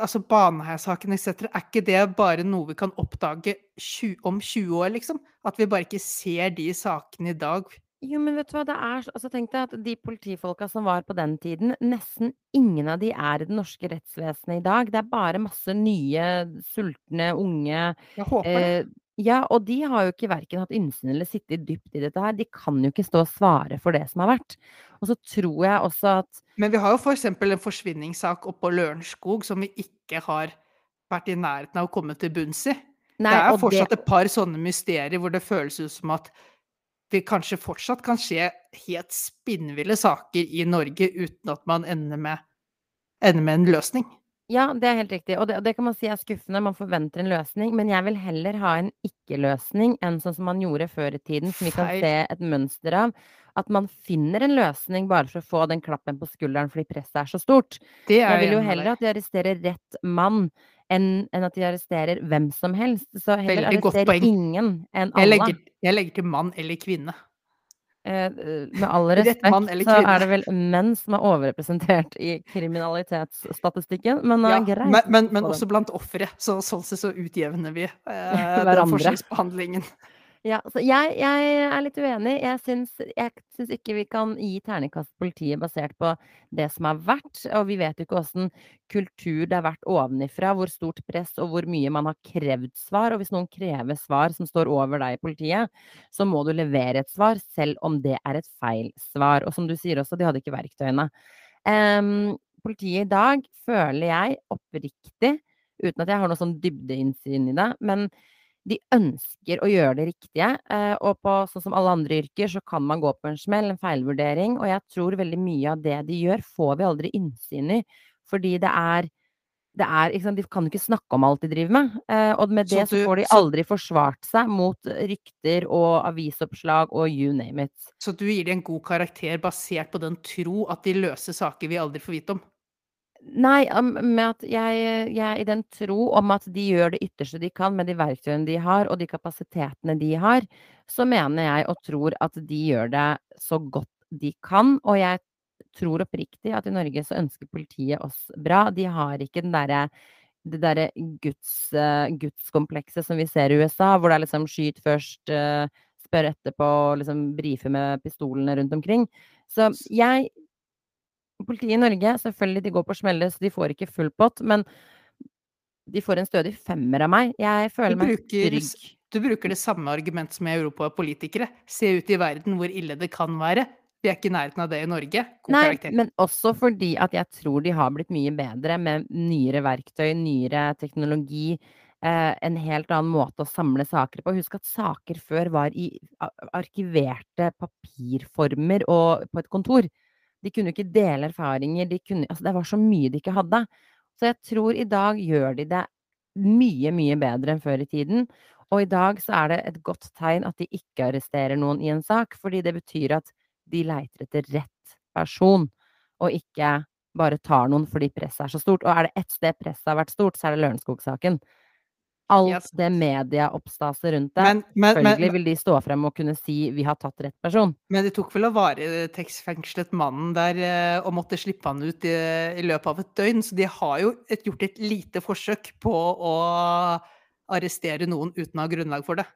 altså Baneheia-sakene etc., er ikke det bare noe vi kan oppdage 20, om 20 år, liksom? At vi bare ikke ser de sakene i dag? Jo, men vet du hva, det er altså tenk deg at de politifolka som var på den tiden, nesten ingen av de er i det norske rettsvesenet i dag. Det er bare masse nye, sultne, unge Jeg håper det. eh, Ja, og de har jo ikke verken hatt innsyn eller sittet dypt i dette her. De kan jo ikke stå og svare for det som har vært. Og så tror jeg også at Men vi har jo for eksempel en forsvinningssak oppå Lørenskog som vi ikke har vært i nærheten av å komme til bunns i. Nei, det er fortsatt det et par sånne mysterier hvor det føles ut som at det kanskje fortsatt kan skje helt spinnville saker i Norge uten at man ender med ender med en løsning. Ja, det er helt riktig, og det og det kan man si er skuffende. Man forventer en løsning, men jeg vil heller ha en ikke-løsning enn sånn som man gjorde før i tiden, som vi kan se et mønster av. At man finner en løsning bare for å få den klappen på skulderen fordi presset er så stort. Det er Jeg vil jo heller at de arresterer rett mann enn enn at de arresterer hvem som helst. Så heller arresterer ingen enn Jeg alle. legger jeg legger til mann eller kvinne. Eh, med all respekt så er det vel menn som er overrepresentert i kriminalitetsstatistikken, men Ja, eh, greit. men men men også blant ofre, så sånn sett så utjevner vi, eh, den forskjellsbehandlingen. Ja, jeg jeg er litt uenig. Jeg syns ikke vi kan gi terningkast politiet basert på det som har vært, og vi vet jo ikke åssen kultur det har vært ovenifra, hvor stort press og hvor mye man har krevd svar. Og hvis noen krever svar som står over deg i politiet, så må du levere et svar, selv om det er et feil svar. Og som du sier også, de hadde ikke verktøyene. Um, politiet i dag føler jeg oppriktig, uten at jeg har noe sånn dybdeinnsyn i det, men de ønsker å gjøre det riktige. Eh, og på sånn som alle andre yrker, så kan man gå på en smell, en feilvurdering. Og jeg tror veldig mye av det de gjør, får vi aldri innsyn i. Fordi det er det er sant, De kan ikke snakke om alt de driver med. Eh, og med det så du får de aldri forsvart seg mot rykter og avisoppslag og you name it. så du gir dem en god karakter basert på den tro at de løser saker vi aldri får vite om? Nei, med at jeg jeg er i den tro om at de gjør det ytterste de kan med de verktøyene de har, og de kapasitetene de har, så mener jeg og tror at de gjør det så godt de kan. Og jeg tror oppriktig at i Norge så ønsker politiet oss bra. De har ikke den derre det derre guds eh, gudskomplekset som vi ser i USA, hvor det er liksom skyt først, eh, spør etterpå, liksom brife med pistolene rundt omkring. Så jeg Politiet i Norge, selvfølgelig, de går på smelle, så de får ikke full pott, men de får en stødig femmer av meg. Jeg føler meg bruker trygg. du bruker det samme argumentet som jeg gjorde på politikere. Se ut i verden hvor ille det kan være. Vi er ikke i nærheten av det i Norge. God Nei, karakter. men også fordi at jeg tror de har blitt mye bedre med nyere verktøy, nyere teknologi, eh, en helt annen måte å samle saker på. Husk at saker før var i arkiverte papirformer og på et kontor. De kunne ikke dele erfaringer, de kunne altså, det var så mye de ikke hadde. Så jeg tror i dag gjør de det mye, mye bedre enn før i tiden. Og i dag så er det et godt tegn at de ikke arresterer noen i en sak, fordi det betyr at de leiter etter rett person, og ikke bare tar noen fordi presset er så stort. Og er det ett sted presset har vært stort, så er det Lørenskog-saken. Alt det medieoppstaset rundt det, Men men men selvfølgelig vil de stå frem og kunne si 'vi har tatt rett person'. men det tok vel å varetektsfengslet mannen der, eh, og måtte slippe han ut i i løpet av et døgn, så de har jo et gjort et lite forsøk på å arrestere noen uten å ha grunnlag for det.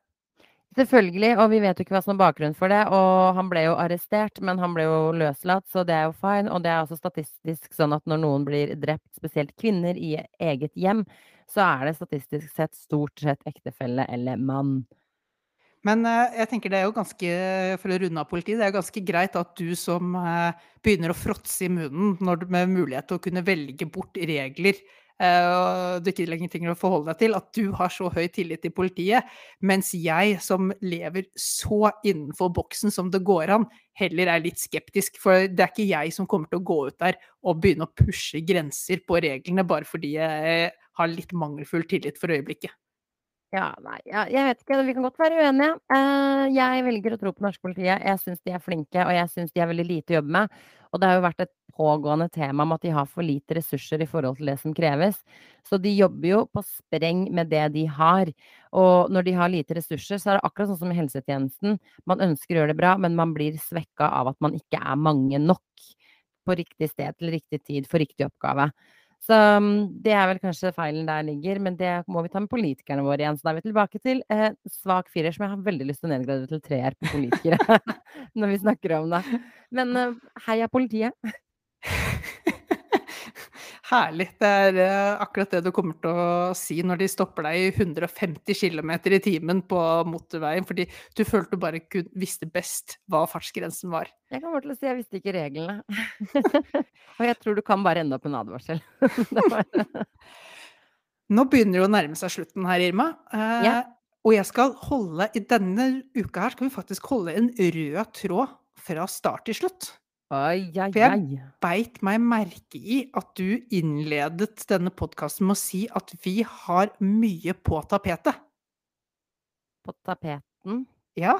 Selvfølgelig, og vi vet jo ikke hva som er bakgrunnen for det. Og han ble jo arrestert, men han ble jo løslatt, så det er jo fine. Og det er også statistisk sånn at når noen blir drept, spesielt kvinner, i eget hjem, så er det statistisk sett stort sett ektefelle eller mann. Men eh, jeg tenker det er jo ganske, for å runde av politiet, det er ganske greit at du som eh, begynner å fråtse i munnen når med mulighet til å kunne velge bort regler eh, og du ikke lenger trenger å forholde deg til, at du har så høy tillit til politiet, mens jeg som lever så innenfor boksen som det går an, heller er litt skeptisk. For det er ikke jeg som kommer til å gå ut der og begynne å pushe grenser på reglene bare fordi jeg har litt mangelfull tillit for øyeblikket. Ja, nei, ja, jeg vet ikke. Vi kan godt være uenige. Uh, jeg velger å tro på norske politiet. Jeg syns de er flinke, og jeg syns de har veldig lite å jobbe med. Og det har jo vært et pågående tema om at de har for lite ressurser i forhold til det som kreves. Så de jobber jo på spreng med det de har. Og når de har lite ressurser, så er det akkurat sånn som i helsetjenesten. Man ønsker å gjøre det bra, men man blir svekka av at man ikke er mange nok på riktig sted til riktig tid for riktig oppgave. Så mm, det er vel kanskje feilen der ligger, men det må vi ta med politikerne våre igjen. Så da er vi tilbake til eh, svak firer, som jeg har veldig lyst til å nedgradere til treer på politikere. når vi snakker om det. Men eh, heia politiet. Herlig. Det er uh, akkurat det du kommer til å si når de stopper deg i 150 km i timen på motorveien, fordi du følte du bare visste best hva fartsgrensen var. Jeg kommer til å si jeg visste ikke reglene. Og jeg tror du kan bare ende opp en advarsel. Nå begynner det å nærme seg slutten her, Irma. Eh, ja. Og jeg skal holde, i denne uka her skal vi faktisk holde en rød tråd fra start til slutt. Ai, ai, For jeg beit meg merke i at du innledet denne podkasten med å si at vi har mye på tapetet. På tapeten? Ja.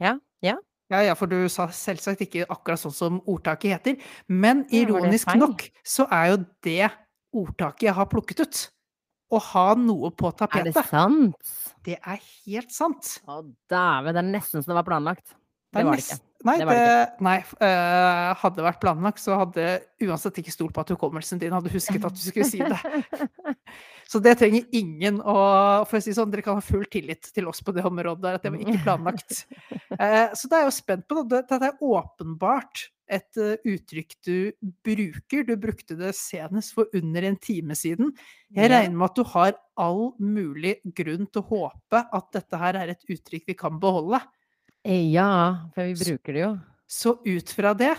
Ja. Ja. Ja, ja, for du sa selvsagt ikke akkurat sånn som ordtaket heter. Men ironisk nok så er jo det ordtaket jeg har plukket ut. Å ha noe på tapetet. Er det sant? Det er helt sant. Å dæven, det er nesten som det var planlagt. Det var det ikke. Nei, det, det nei uh, hadde det vært planlagt, så hadde uansett ikke stolt på at hukommelsen din hadde husket at du skulle si det. så det trenger ingen å For å si sånn, dere kan ha full tillit til oss på det området der, at det var ikke planlagt. Uh, så da er jo spent på det. Dette er åpenbart et uh, uttrykk du bruker. Du brukte det senest for under en time siden. Jeg regner med at du har all mulig grunn til å håpe at dette her er et uttrykk vi kan beholde. Ja, for vi bruker det jo. Så ut fra det,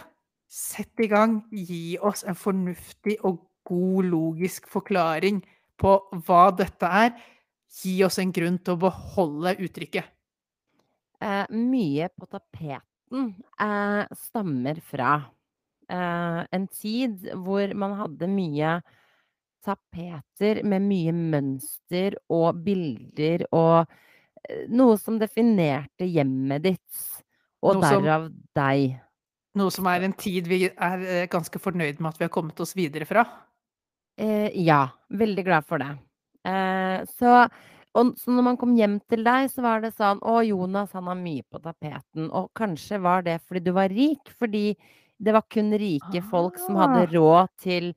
sett i gang. Gi oss en fornuftig og god logisk forklaring på hva dette er. Gi oss en grunn til å beholde uttrykket. Eh, mye på tapeten eh, stammer fra eh, en tid hvor man hadde mye tapeter med mye mønster og bilder og noe som definerte hjemmet ditt, og noe derav som, deg. Noe som er en tid vi er eh, ganske fornøyd med at vi har kommet oss videre fra? Eh, ja. Veldig glad for det. Eh, så, og, så når man kom hjem til deg, så var det sånn Å, Jonas, han har mye på tapeten. Og kanskje var det fordi du var rik, fordi det var kun rike folk som hadde ah. råd til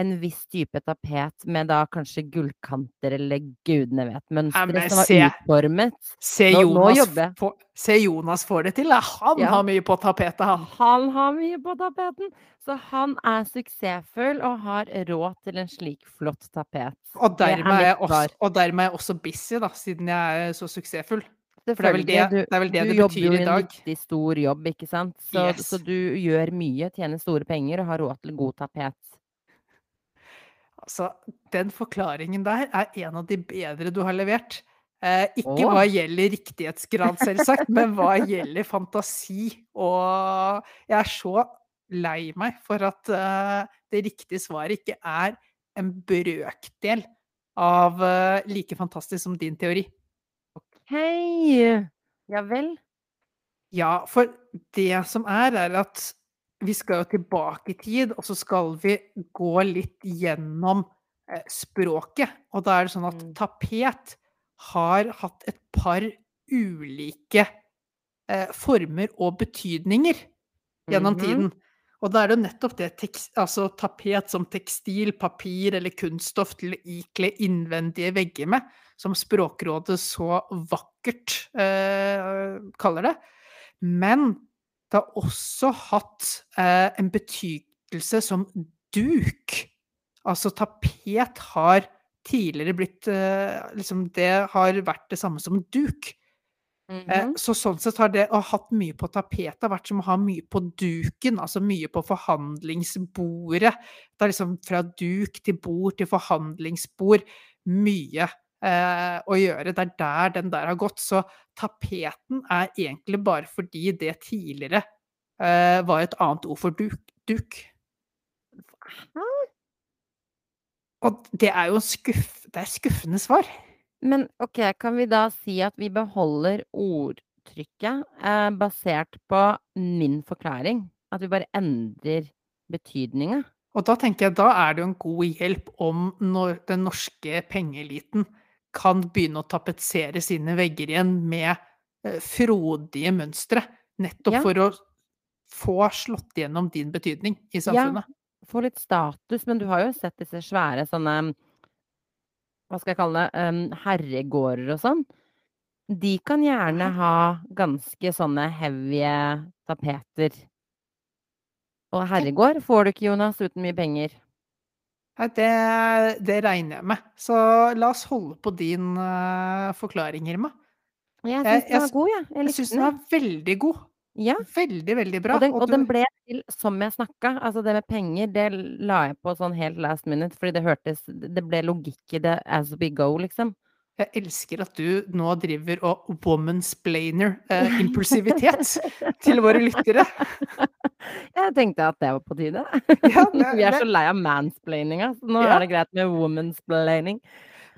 en viss type tapet med da kanskje gullkanter eller gudene vet mønstre som var se, utformet. Se Jonas, nå, få, se Jonas får det til! Han ja. har mye på tapetet, han. Han har mye på tapeten! Så han er suksessfull og har råd til en slik flott tapet. Og dermed er, jeg også, og dermed er jeg også busy, da, siden jeg er så suksessfull. For det er vel det du, det, er vel det, det betyr i dag. Du jobber jo en viktig, stor jobb, ikke sant. Så, yes. så, du gjør mye, tjener store penger og har råd til god tapet. Altså, den forklaringen der er en av de bedre du har levert. Eh, ikke hva gjelder riktighetsgrad, selvsagt, men hva gjelder fantasi. Og jeg er så lei meg for at eh, det riktige svaret ikke er en brøkdel av eh, like fantastisk som din teori. OK. Ja vel? Ja, for det som er, er at vi skal jo tilbake i tid, og så skal vi gå litt gjennom eh, språket. Og da er det sånn at mm. tapet har hatt et par ulike eh, former og betydninger gjennom -hmm. tiden. Og da er det jo nettopp det altså tapet som tekstil, papir eller kunststoff til å ikle innvendige vegger med, som Språkrådet så vakkert eh, kaller det. Men det har også hatt eh, en betydelse som duk. Altså tapet har tidligere blitt eh, liksom Det har vært det samme som duk. Mm Eh, -hmm. så sånn sett har det å ha hatt mye på tapetet vært som å ha mye på duken, altså mye på forhandlingsbordet. Det er liksom fra duk til bord til forhandlingsbord. Mye å gjøre. Det er der den der har gått. Så tapeten er egentlig bare fordi det tidligere eh, var et annet ord for duk. duk. Og det er jo en skuff, det er skuffende svar. Men ok, kan vi da si at vi beholder ordtrykket eh, basert på min forklaring? At vi bare endrer betydninga? Og da tenker jeg, da er det jo en god hjelp om når den norske pengeeliten kan begynne å tapetsere sine vegger igjen med eh, frodige mønstre. Nettopp Ja. for å få slått gjennom din betydning i Ja, samfunnet. få litt status, men du har jo sett disse svære sånne Hva skal jeg kalle det? herregårder og sånn. De kan gjerne ha ganske sånne heavy tapeter. Og herregård får du ikke, Jonas, uten mye penger. Nei, det, det regner jeg med. Så la oss holde på din uh, forklaring, Irma. Jeg syns den var god, ja. Jeg jeg syns den var veldig god. Ja. Veldig, veldig bra. Og den, og den ble til som jeg snakka. Altså det med penger, det la jeg på sånn helt last minute, fordi det hørtes Det ble logikk i det as we go, liksom. Jeg elsker at du nå driver og womansplainer eh, impulsivitet til våre lyttere. Jeg tenkte at det var på tide. Ja, det, Vi er så lei av mansplaininga, så nå Ja. er det greit med womansplaining.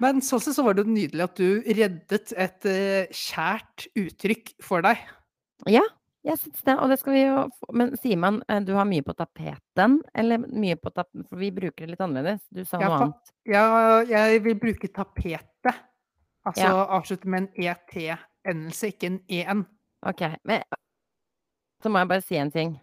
men sånn sett så var det nydelig at du reddet et eh, kjært uttrykk for deg. Ja, jeg syns det, og det skal vi jo Men sier man eh, du har mye på tapeten, eller mye på tapeten, For vi bruker det litt annerledes. Du sa noe ja, annet. ja, jeg vil bruke tapetet. Altså Ja. avslutte med en ET-endelse, ikke en EN. OK. Men så må jeg bare si en ting.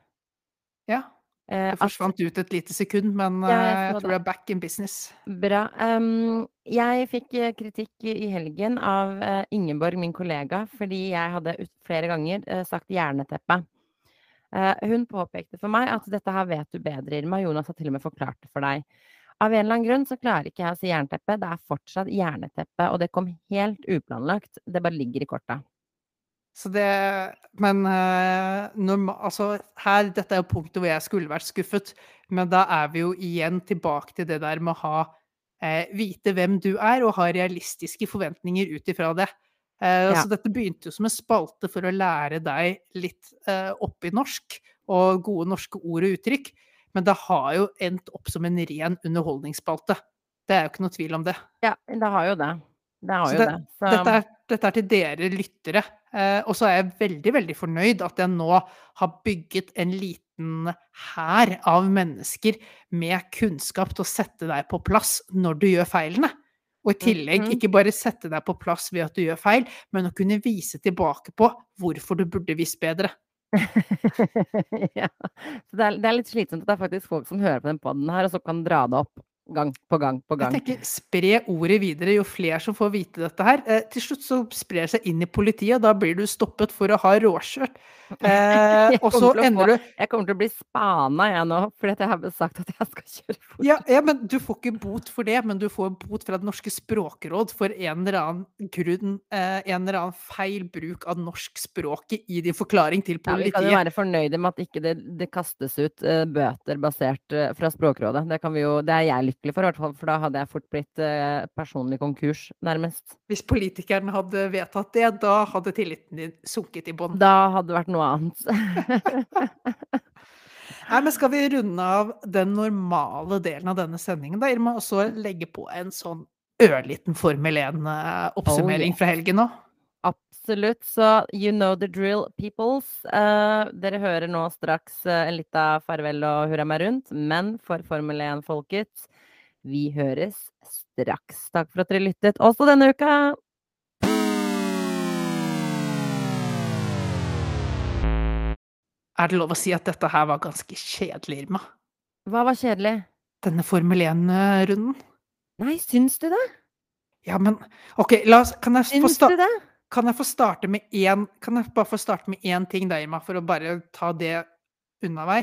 Ja, Eh, det forsvant ut et lite sekund, men Ja, jeg eh, jeg tror det. er back in business. Bra. Um, jeg fikk eh, kritikk i helgen av Ingeborg, min kollega, fordi jeg hadde flere ganger sagt jerneteppe. Uh, hun påpekte for meg at dette her vet du bedre, Irma. Jonas har til og med forklart det for deg. Av en eller annen grunn så klarer ikke jeg å si jernteppe. Det er fortsatt jerneteppe, og det kom helt uplanlagt. Det bare ligger i korta. Så det Men eh, norma, altså her, dette er jo punktet hvor jeg skulle vært skuffet, men da er vi jo igjen tilbake til det der med å ha eh, Vite hvem du er, og ha realistiske forventninger ut ifra det. Eh, Ja. Så dette begynte jo som en spalte for å lære deg litt eh, opp i norsk, og gode norske ord og uttrykk, men det har jo endt opp som en ren underholdningsspalte. Det er jo ikke noe tvil om det. Ja, det har jo det. Det har jo det, det. Så dette, er, dette er til dere lyttere. Eh, og så er jeg veldig, veldig fornøyd at jeg nå har bygget en liten hær av mennesker med kunnskap til å sette deg på plass når du gjør feilene. Og i tillegg Mhm. ikke bare sette deg på plass ved at du gjør feil, men å kunne vise tilbake på hvorfor du burde visst bedre. ja. Så det er, det er litt slitsomt at det er faktisk folk som hører på den poden her, og så kan dra det opp gang på gang på gang. Jeg tenker spre ordet videre, jo flere som får vite dette her. Eh, til slutt så sprer det seg inn i politiet, og da blir du stoppet for å ha råkjørt. Eh, og så ender du Jeg kommer til å bli spana jeg nå, fordi jeg har sagt at jeg skal kjøre fort. ja, ja, men du får ikke bot for det, men du får bot fra Det norske språkråd for en eller annen grunn, eh, en eller annen feil bruk av norskspråket i din forklaring til politiet. Ja, vi kan jo være fornøyde med at ikke det, det kastes ut eh, bøter basert eh, fra Språkrådet. Det, kan vi jo, det er jeg lykkelig for, hvert fall, for da hadde jeg fort blitt eh, personlig konkurs, nærmest. Hvis politikerne hadde vedtatt det, da hadde tilliten din sunket i bånn. Da hadde det vært noe annet. Nei, men skal vi runde av den normale delen av denne sendingen, da, Irma, og så legge på en sånn ørliten Formel 1-oppsummering yes. fra helgen nå? Absolutt. Så you know the drill, peoples. Uh, dere hører nå straks uh, en lita farvel og hurra meg rundt, men for Formel 1-folket, vi høres straks. Takk for at dere lyttet også denne uka. Er det lov å si at dette her var ganske kjedelig, Irma? Hva var kjedelig? Denne Formel 1-runden? Nei, syns du det? Ja, men OK, la oss Kan jeg få Syns få det? kan jeg få starte med én Kan jeg bare få starte med én ting da, Irma, for å bare ta det unna vei?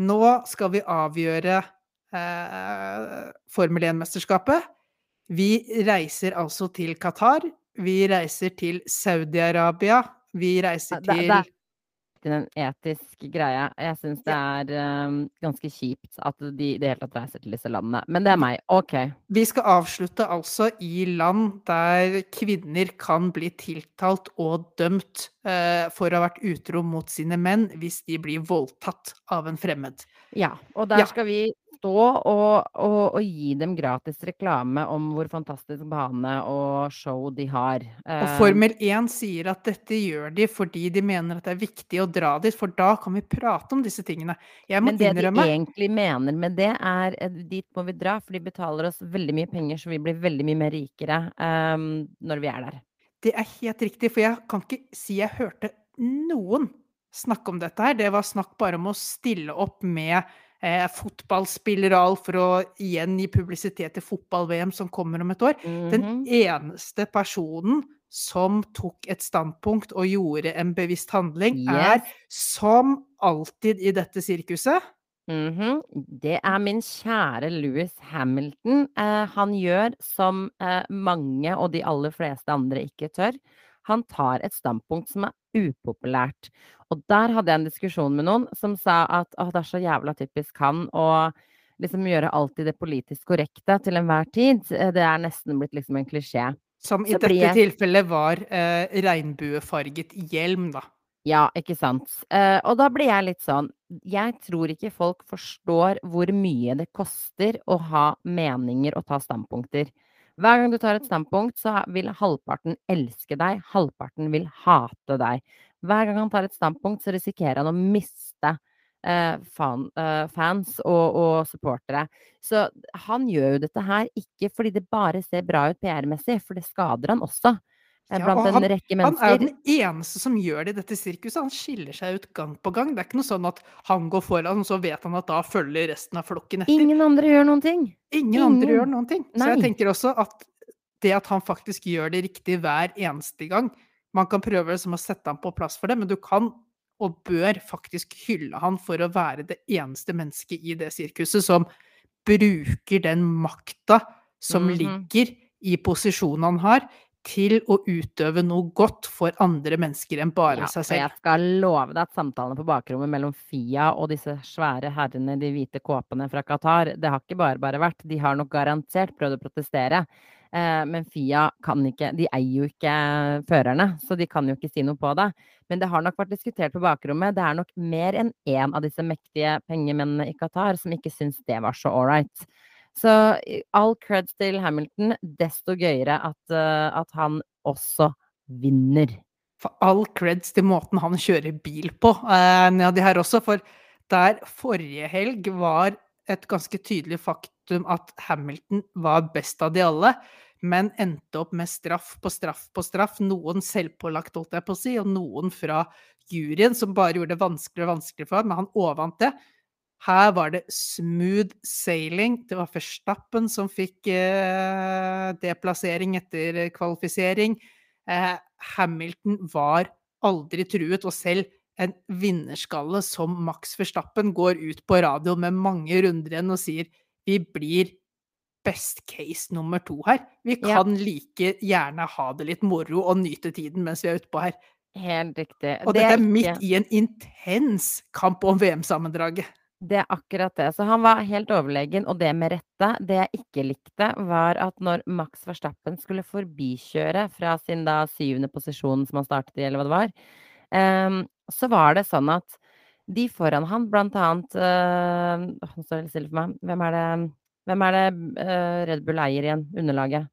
Nå skal vi avgjøre Formel 1-mesterskapet. Vi reiser altså til Qatar. Vi reiser til Saudi-Arabia. Vi reiser Det, det til er en etisk greie. Jeg syns det er um, ganske kjipt at de i det hele tatt reiser til disse landene. Men det er meg. OK. Vi skal avslutte altså i land der kvinner kan bli tiltalt og dømt uh, for å ha vært utro mot sine menn hvis de blir voldtatt av en fremmed. Ja, og der Ja. skal vi stå og, og, og gi dem gratis reklame om hvor fantastisk bane og show de har. Og Eh, Formel 1 sier at dette gjør de fordi de mener at det er viktig å dra dit, for da kan vi prate om disse tingene. Jeg må Men det de egentlig mener med det, er eh, dit må vi dra, for de betaler oss veldig mye penger, så vi blir veldig mye mer rikere um, når vi er der. Det er helt riktig, for jeg kan ikke si jeg hørte noen snakke om dette her. Det var snakk bare om å stille opp med eh, fotballspiller og alt for å igjen gi publisitet til fotball-VM som kommer om et år. Den Mhm. eneste personen som tok et standpunkt og gjorde en bevisst handling, er som alltid i dette sirkuset Mhm. Det er min kjære Louis Hamilton. Eh, han gjør som eh, mange og de aller fleste andre ikke tør. Han tar et standpunkt som er upopulært. Og der hadde jeg en diskusjon med noen som sa at «Åh, det er så jævla typisk han å liksom gjøre alltid det politisk korrekte til enhver tid. Det er nesten blitt liksom en klisjé. Som i dette tilfellet var eh, regnbuefarget hjelm, da. Ja, ikke sant. Eh, og da blir jeg litt sånn Jeg tror ikke folk forstår hvor mye det koster å ha meninger og ta standpunkter. Hver gang du tar et standpunkt, så vil halvparten elske deg, halvparten vil hate deg. Hver gang han tar et standpunkt, så risikerer han å miste eh, fan, eh, fans og, og supportere. Så han gjør jo dette her ikke fordi det bare ser bra ut PR-messig, for det skader han også. Eh, Ja, han, en rekke Han er den eneste som gjør det i dette sirkuset. Han skiller seg ut gang på gang. Det er ikke noe sånn at han går foran, og så vet han at da følger resten av flokken etter. Ingen andre gjør noen ting. Ingen andre gjør noen ting. Så jeg tenker også at det at han faktisk gjør det riktig hver eneste gang Man kan prøve liksom å sette ham på plass for det, men du kan og bør faktisk hylle han for å være det eneste mennesket i det sirkuset som bruker den makta som Mhm. ligger i posisjonen han har, til å utøve noe godt for andre mennesker enn bare Ja, seg selv. jeg skal love deg at samtalene på bakrommet mellom Fia og disse svære herrene i de hvite kåpene fra Qatar, det har ikke bare bare vært. De har nok garantert prøvd å protestere. Eh, men Fia kan ikke De eier jo ikke førerne, så de kan jo ikke si noe på det. Men det har nok vært diskutert på bakrommet. Det er nok mer enn én av disse mektige pengemennene i Qatar som ikke syns det var så ålreit. Så all creds til Hamilton. Desto gøyere at, eh, at han også vinner. For all creds til måten han kjører bil på, eh, nedi her også. For der forrige helg var et ganske tydelig faktum at Hamilton var best av de alle, men endte opp med straff på straff på straff. Noen selvpålagt, holdt jeg på å si, og noen fra juryen, som bare gjorde det vanskeligere og vanskeligere for ham, men han overvant det. Her var det smooth sailing. Det var Verstappen som fikk eh, deplassering etter kvalifisering. Eh, Hamilton var aldri truet, og selv en vinnerskalle som Max Verstappen går ut på radio med mange runder igjen og sier vi blir best case nummer to her. Vi Ja. kan like gjerne ha det litt moro og nyte tiden mens vi er utpå her. Helt riktig. Og Det dette er midt i en intens kamp om VM-sammendraget. Det er akkurat det. Så han var helt overlegen, og det med rette. Det jeg ikke likte, var at når Max Verstappen skulle forbikjøre fra sin da syvende posisjon som han startet i, eller hva det var, um, så var det sånn at de foran han, blant annet uh, Nå står det stille for meg. Hvem er det, hvem er det uh, Red Bull eier igjen? Underlaget?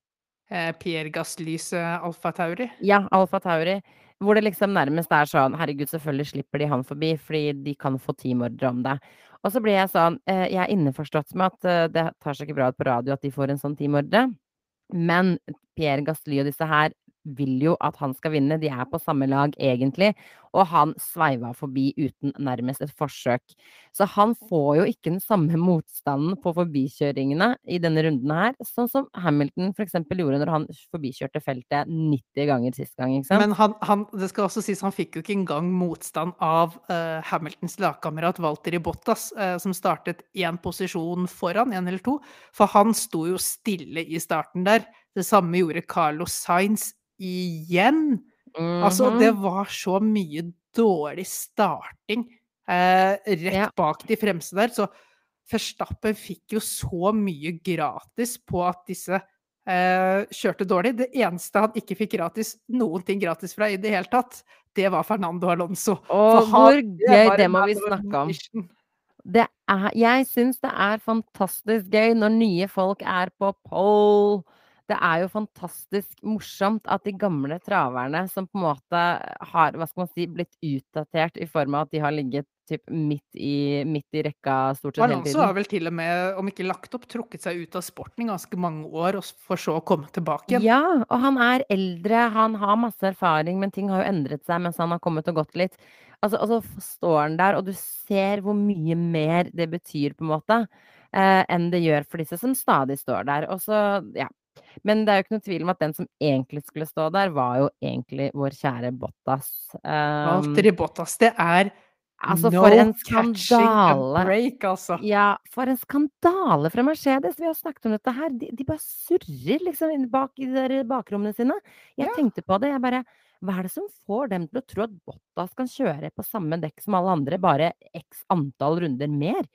Eh, Pierre Gaslyse Alfa Tauri. Ja, Alfa Tauri. Hvor det liksom nærmest er sånn Herregud, selvfølgelig slipper de han forbi, fordi de kan få teamordre om det. Og så blir jeg sånn eh, Jeg er innforstått med at eh, det tar seg ikke bra ut på radio at de får en sånn teamordre, men Pierre Gasly og disse her vil jo at han skal vinne, de er på samme lag egentlig, og han sveiva forbi uten nærmest et forsøk. Så han får jo ikke den samme motstanden på forbikjøringene i denne runden her, sånn som Hamilton eksempel gjorde når han forbikjørte feltet 90 ganger sist gang, ikke sant? Men han han det skal også sies, han fikk jo ikke engang motstand av, uh, Hamiltons lagkamerat Walter Bottas, uh, som startet én posisjon foran, én eller to. for han sto jo stille i starten der. Det samme gjorde Carlos Sainz igjen. Altså, det Mhm. var så mye dårlig starting, eh, rett Ja. bak de fremste der, så Verstappen fikk jo så mye gratis på at disse, eh, kjørte dårlig. Det eneste han ikke fikk gratis noen ting gratis fra i det hele tatt, det var Fernando Alonso. Og hvor gøy! Det må vi snakke om. Det er jeg syns det er fantastisk gøy når nye folk er på pole. Det er jo fantastisk morsomt at de gamle traverne som på en måte har, hva skal man si, blitt utdatert i form av at de har ligget typ midt i midt i rekka stort sett hele tiden. Alonso har vel til og med, om ikke lagt opp, trukket seg ut av sporten i ganske mange år, og for så å komme tilbake igjen. Ja, og han er eldre, han har masse erfaring, men ting har jo endret seg mens han har kommet og gått litt. Altså og så står han der, og du ser hvor mye mer det betyr på en måte, eh, enn det gjør for disse som stadig står der. Og så ja. Men det er jo ikke noe tvil om at den som egentlig skulle stå der, var jo egentlig vår kjære Bottas. Um, Bottas, det er altså no for en catching a skandale. break, altså. Ja, for en skandale fra Mercedes! Vi har snakket om dette her. De de bare surrer liksom bak i de bakrommene sine. Jeg Ja. tenkte på det, jeg bare Hva er det som får dem til å tro at Bottas kan kjøre på samme dekk som alle andre, bare x antall runder mer?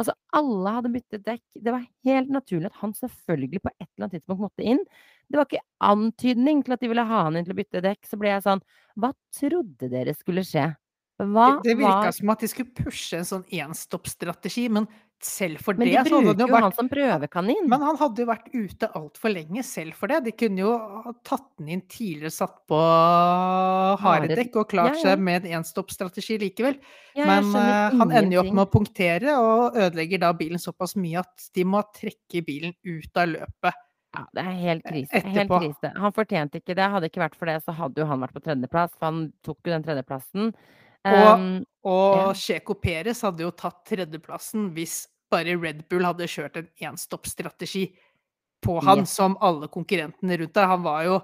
Altså, alle hadde byttet dekk. Det var helt naturlig at han selvfølgelig på et eller annet tidspunkt måtte inn. Det var ikke antydning til at de ville ha han inn til å bytte dekk. Så ble jeg sånn Hva trodde dere skulle skje? Hva Det det virka som at de skulle pushe en sånn enstoppstrategi, men selv for Men det de bruker jo vært... han som prøvekanin. Men han hadde jo vært ute altfor lenge selv for det. De kunne jo ha tatt den inn tidligere, satt på harde Harde dekk og klart ja. seg med en enstoppstrategi likevel. Ja, Men, eh, han ender jo opp med å punktere, og ødelegger da bilen såpass mye at de må trekke bilen ut av løpet. Ja, det er helt krise. Helt krise. Han fortjente ikke det. Hadde ikke vært for det, så hadde jo han vært på tredjeplass, for han tok jo den tredjeplassen. Og Um, og ja. Checo Perez hadde jo tatt tredjeplassen hvis bare Red Bull hadde kjørt en enstoppstrategi på han, ja. som alle konkurrentene rundt der. Han var jo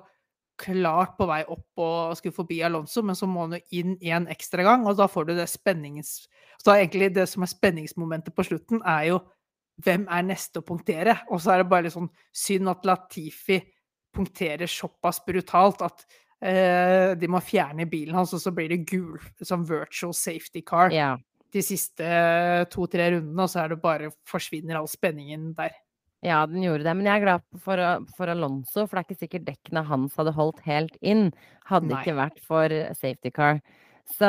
klart på vei opp og skulle forbi Alonso, men så må han jo inn en ekstra gang, og da får du det spennings... Så egentlig det som er spenningsmomentet på slutten, er jo hvem er neste å punktere? Og så er det bare litt sånn synd at Latifi punkterer såpass brutalt at eh, de må fjerne bilen hans, og så blir det gul som virtual safety car ja. De siste to-tre rundene, og så er det bare forsvinner all spenningen der. Ja, den gjorde det. Men jeg er glad for, for Alonso, for det er ikke sikkert dekkene hans hadde holdt helt inn. Hadde Nei. ikke vært for safety car. Så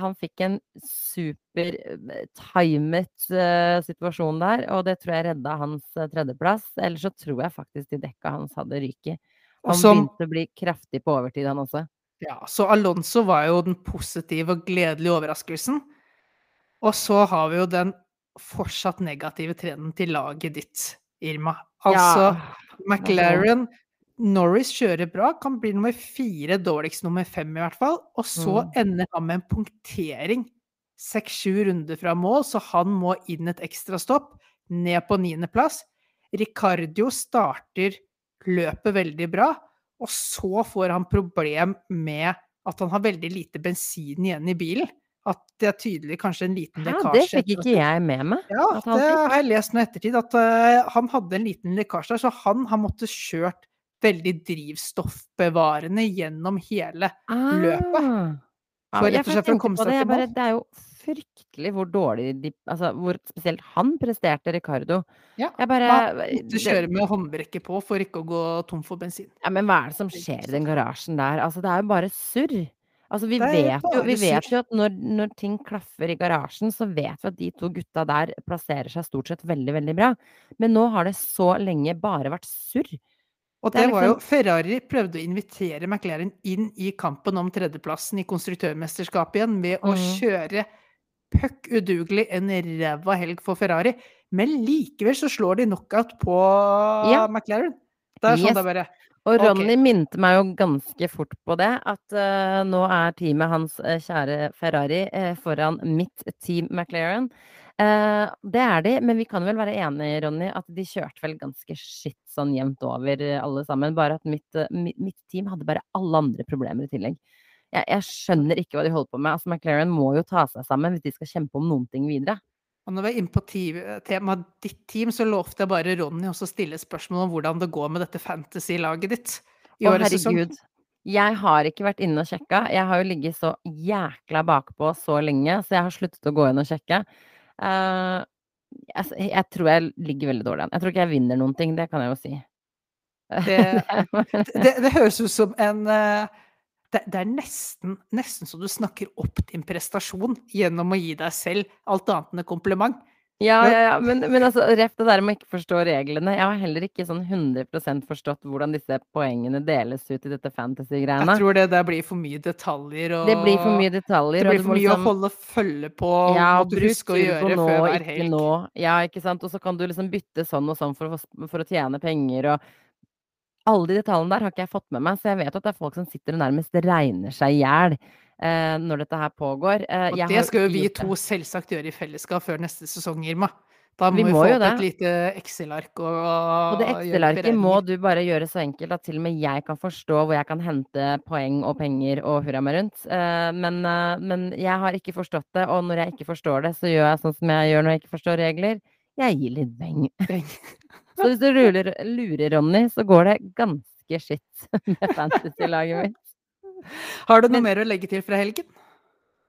han fikk en super eh, timet eh, situasjon der, og det tror jeg redda hans eh, tredjeplass. Ellers så tror jeg faktisk de dekka hans hadde ryket. Han Også, begynte å bli kraftig på overtid, han også. Ja, så Alonso var jo den positive og gledelige overraskelsen. Og så har vi jo den fortsatt negative trenden til laget ditt, Irma. Altså, Ja, McLaren Norris kjører bra, kan bli nummer fire, dårligst nummer fem i hvert fall. Og så Mm. ender han med en punktering seks-sju runder fra mål, så han må inn et ekstra stopp, ned på niendeplass. Ricardio starter løpet veldig bra, og så får han problem med at han har veldig lite bensin igjen i bilen. At det er tydelig kanskje en liten lekkasje. Ja, det fikk ikke jeg med meg Ja, det har jeg lest nå i ettertid, at eh, han hadde en liten lekkasje der, så han har måttet kjørt veldig drivstoffbevarende gjennom hele løpet. Ah. Ja, For jeg rett og slett for å komme seg det, til mål. Det er jo fryktelig hvor dårlig de Altså hvor spesielt han presterte, Ricardo. Ja, Jeg bare måtte kjøre med håndbrekket på for ikke å gå tom for bensin. Ja, men hva er det som skjer i den garasjen der? Altså, det er jo bare surr. Altså, vi vet jo vi vet jo at når når ting klaffer i garasjen, så vet vi at de to gutta der plasserer seg stort sett veldig, veldig bra. Men nå har det så lenge bare vært surr. Og Det det liksom... var jo liksom Ferrari prøvde å invitere McLaren inn i kampen om tredjeplassen i konstruktørmesterskapet igjen med å Mhm. kjøre puck udugelig en ræva helg for Ferrari, men likevel så slår de knockout på Ja. McLaren. Det er sånn det Yes. er bare Og Ronny Ronny minte meg jo ganske fort på det, at uh, nå er teamet hans uh, kjære Ferrari uh, foran mitt team McLaren. det er de, men vi kan vel være enige, Ronny, at de kjørte vel ganske skitt sånn jevnt over alle sammen. Bare at mitt, mitt, mitt, team hadde bare alle andre problemer i tillegg. Jeg, jeg, skjønner ikke hva de holder på med. Altså, McLaren må jo ta seg sammen hvis de skal kjempe om noen ting videre. Og når vi er inne på temaet ditt team, så lovte jeg bare Ronny også stille spørsmål om hvordan det går med dette fantasy-laget ditt i Å, årets sesong. Jeg har ikke vært inne og sjekka. Jeg har jo ligget så jækla bakpå så lenge, så jeg har sluttet å gå inn og sjekke. Uh, jeg, jeg, tror jeg ligger veldig dårlig an. Jeg tror ikke jeg vinner noen ting, det kan jeg jo si. Det, det, det høres ut som en uh det, det, er nesten, nesten så du snakker opp din prestasjon gjennom å gi deg selv alt annet enn et kompliment. Ja, ja, ja. Men, men altså, rett det der med ikke forstå reglene. Jeg har heller ikke sånn 100% forstått hvordan disse poengene deles ut i dette fantasy-greiene. Jeg tror det der blir for mye detaljer. Og... Det blir for mye detaljer. Det blir for mye liksom... å holde følge på, ja, og huske å gjøre nå, før hver helg. Ja, ikke sant. Og så kan du liksom bytte sånn og sånn for, for å tjene penger og alle de detaljene der har ikke jeg fått med meg, så jeg vet at det er folk som sitter og nærmest regner seg i hjel eh, når dette her pågår. Eh, og det skal jo vi to selvsagt gjøre i fellesskap før neste sesong, Irma. Da må vi, vi må få opp et lite Excel-ark og, og det Excel-arket må du bare gjøre så enkelt at til og med jeg kan forstå hvor jeg kan hente poeng og penger og hurra meg rundt. Uh, men, uh, men, jeg har ikke forstått det, og når jeg ikke forstår det, så gjør jeg sånn som jeg gjør når jeg ikke forstår regler. Jeg gir litt beng. Så hvis du lurer, lurer, Ronny, så går det ganske skitt med fantasy-laget mitt. Har du noe Men, mer å legge til fra helgen?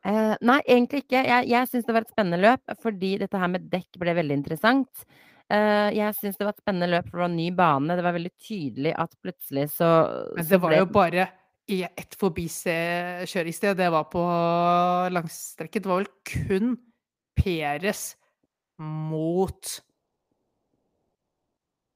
Eh, nei, egentlig ikke. Jeg, jeg syns det var et spennende løp fordi dette her med dekk ble veldig interessant. Uh, jeg syns det var et spennende løp, for det var en ny bane. Det var veldig tydelig at plutselig så Men det var jo bare i ett sted. Det var på langstrekket. Det var vel kun Peres mot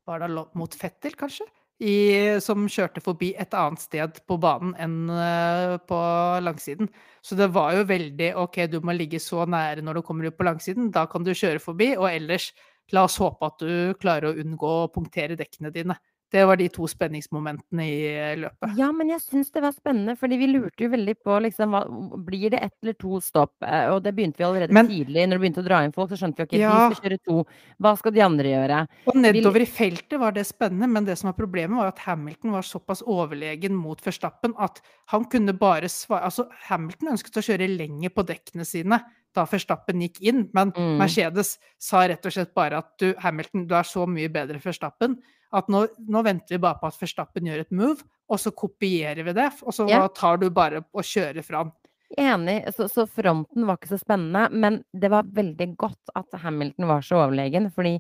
var det mot Fettel, kanskje? I, som kjørte forbi et annet sted på banen enn uh, på langsiden. Så det var jo veldig OK, du må ligge så nære når du kommer ut på langsiden. Da kan du kjøre forbi, og ellers la oss håpe at du klarer å unngå å punktere dekkene dine. Det var de to spenningsmomentene i eh, løpet. Ja, men jeg syns det var spennende, fordi vi lurte jo veldig på liksom hva, Blir det ett eller to stopp? Eh, og det begynte vi allerede men, tidlig. Når det begynte å dra inn folk, så skjønte vi ok, ja. vi skal kjøre to. Hva skal de andre gjøre? Og nedover i feltet var det spennende, men det som var problemet, var at Hamilton var såpass overlegen mot Verstappen at han kunne bare svare Altså, Hamilton ønsket å kjøre lenger på dekkene sine da Verstappen gikk inn, men mm. Mercedes sa rett og slett bare at du, Hamilton, du er så mye bedre Verstappen at nå, nå, venter vi bare på at Verstappen gjør et move, og så kopierer vi det. Og så ja. tar du bare og kjører fram. Enig, så, så, fronten var ikke så spennende, men det var veldig godt at Hamilton var så overlegen, fordi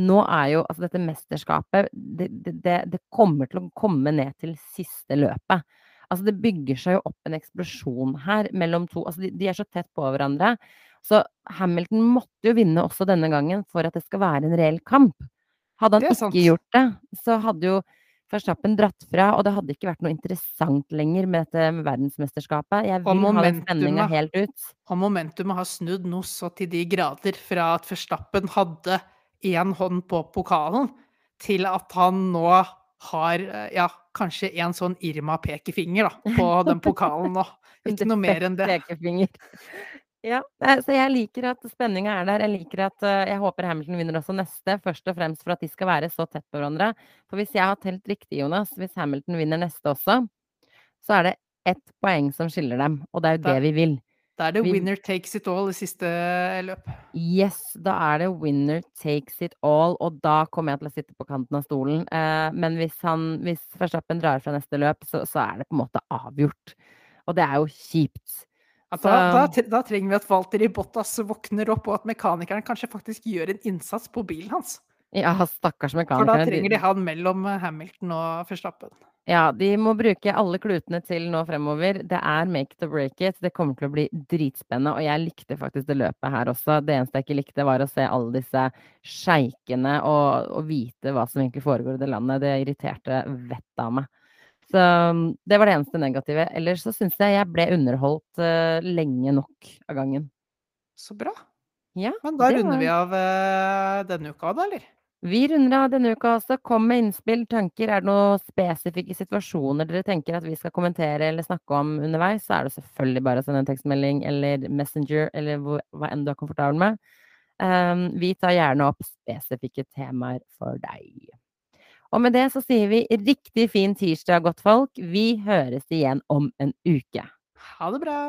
nå er jo altså dette mesterskapet det, det, det, kommer til å komme ned til siste løpet. Altså det bygger seg jo opp en eksplosjon her mellom to Altså de, de er så tett på hverandre. Så Hamilton måtte jo vinne også denne gangen for at det skal være en reell kamp. Hadde han ikke sant. gjort det, så hadde jo Verstappen dratt fra, og det hadde ikke vært noe interessant lenger med dette verdensmesterskapet. Jeg vil ha den spenninga helt ut. Og momentumet har snudd noe så til de grader fra at Verstappen hadde én hånd på pokalen, til at han nå har ja, kanskje en sånn Irma-pekefinger på den pokalen nå. Ikke noe mer enn det. Pekefinger. Ja, så jeg liker at spenninga er der. Jeg liker at uh, jeg håper Hamilton vinner også neste, først og fremst for at de skal være så tett på hverandre. For hvis jeg har telt riktig, Jonas, hvis Hamilton vinner neste også, så er det ett poeng som skiller dem, og det er jo det vi vil. Da er det winner takes it all i siste løp. Yes, da er det winner takes it all, og da kommer jeg til å sitte på kanten av stolen. Uh, men hvis han, hvis Verstappen drar fra neste løp, så, så er det på en måte avgjort. Og det er jo kjipt. Da, da, da, trenger vi at Walter i Bottas våkner opp, og at mekanikeren kanskje faktisk gjør en innsats på bilen hans. Ja, stakkars mekanikeren. For da trenger de han mellom Hamilton og Verstappen. Ja, de må bruke alle klutene til nå fremover. Det er make to break it. Det kommer til å bli dritspennende. Og jeg likte faktisk det løpet her også. Det eneste jeg ikke likte, var å se alle disse sjeikene og, og vite hva som egentlig foregår i det landet. Det irriterte vettet av meg. Så um, det var det eneste negative. Ellers så syns jeg jeg ble underholdt uh, lenge nok av gangen. Så bra. Ja, Men da runder var... vi av uh, denne uka, da, eller? Vi runder av denne uka også. Kom med innspill, tanker. Er det noen spesifikke situasjoner dere tenker at vi skal kommentere eller snakke om underveis, så er det selvfølgelig bare å sende en tekstmelding eller Messenger eller hva enn du er komfortabel med. Um, vi tar gjerne opp spesifikke temaer for deg. Og med det så sier vi riktig fin tirsdag, godtfolk. Vi høres igjen om en uke. Ha det bra.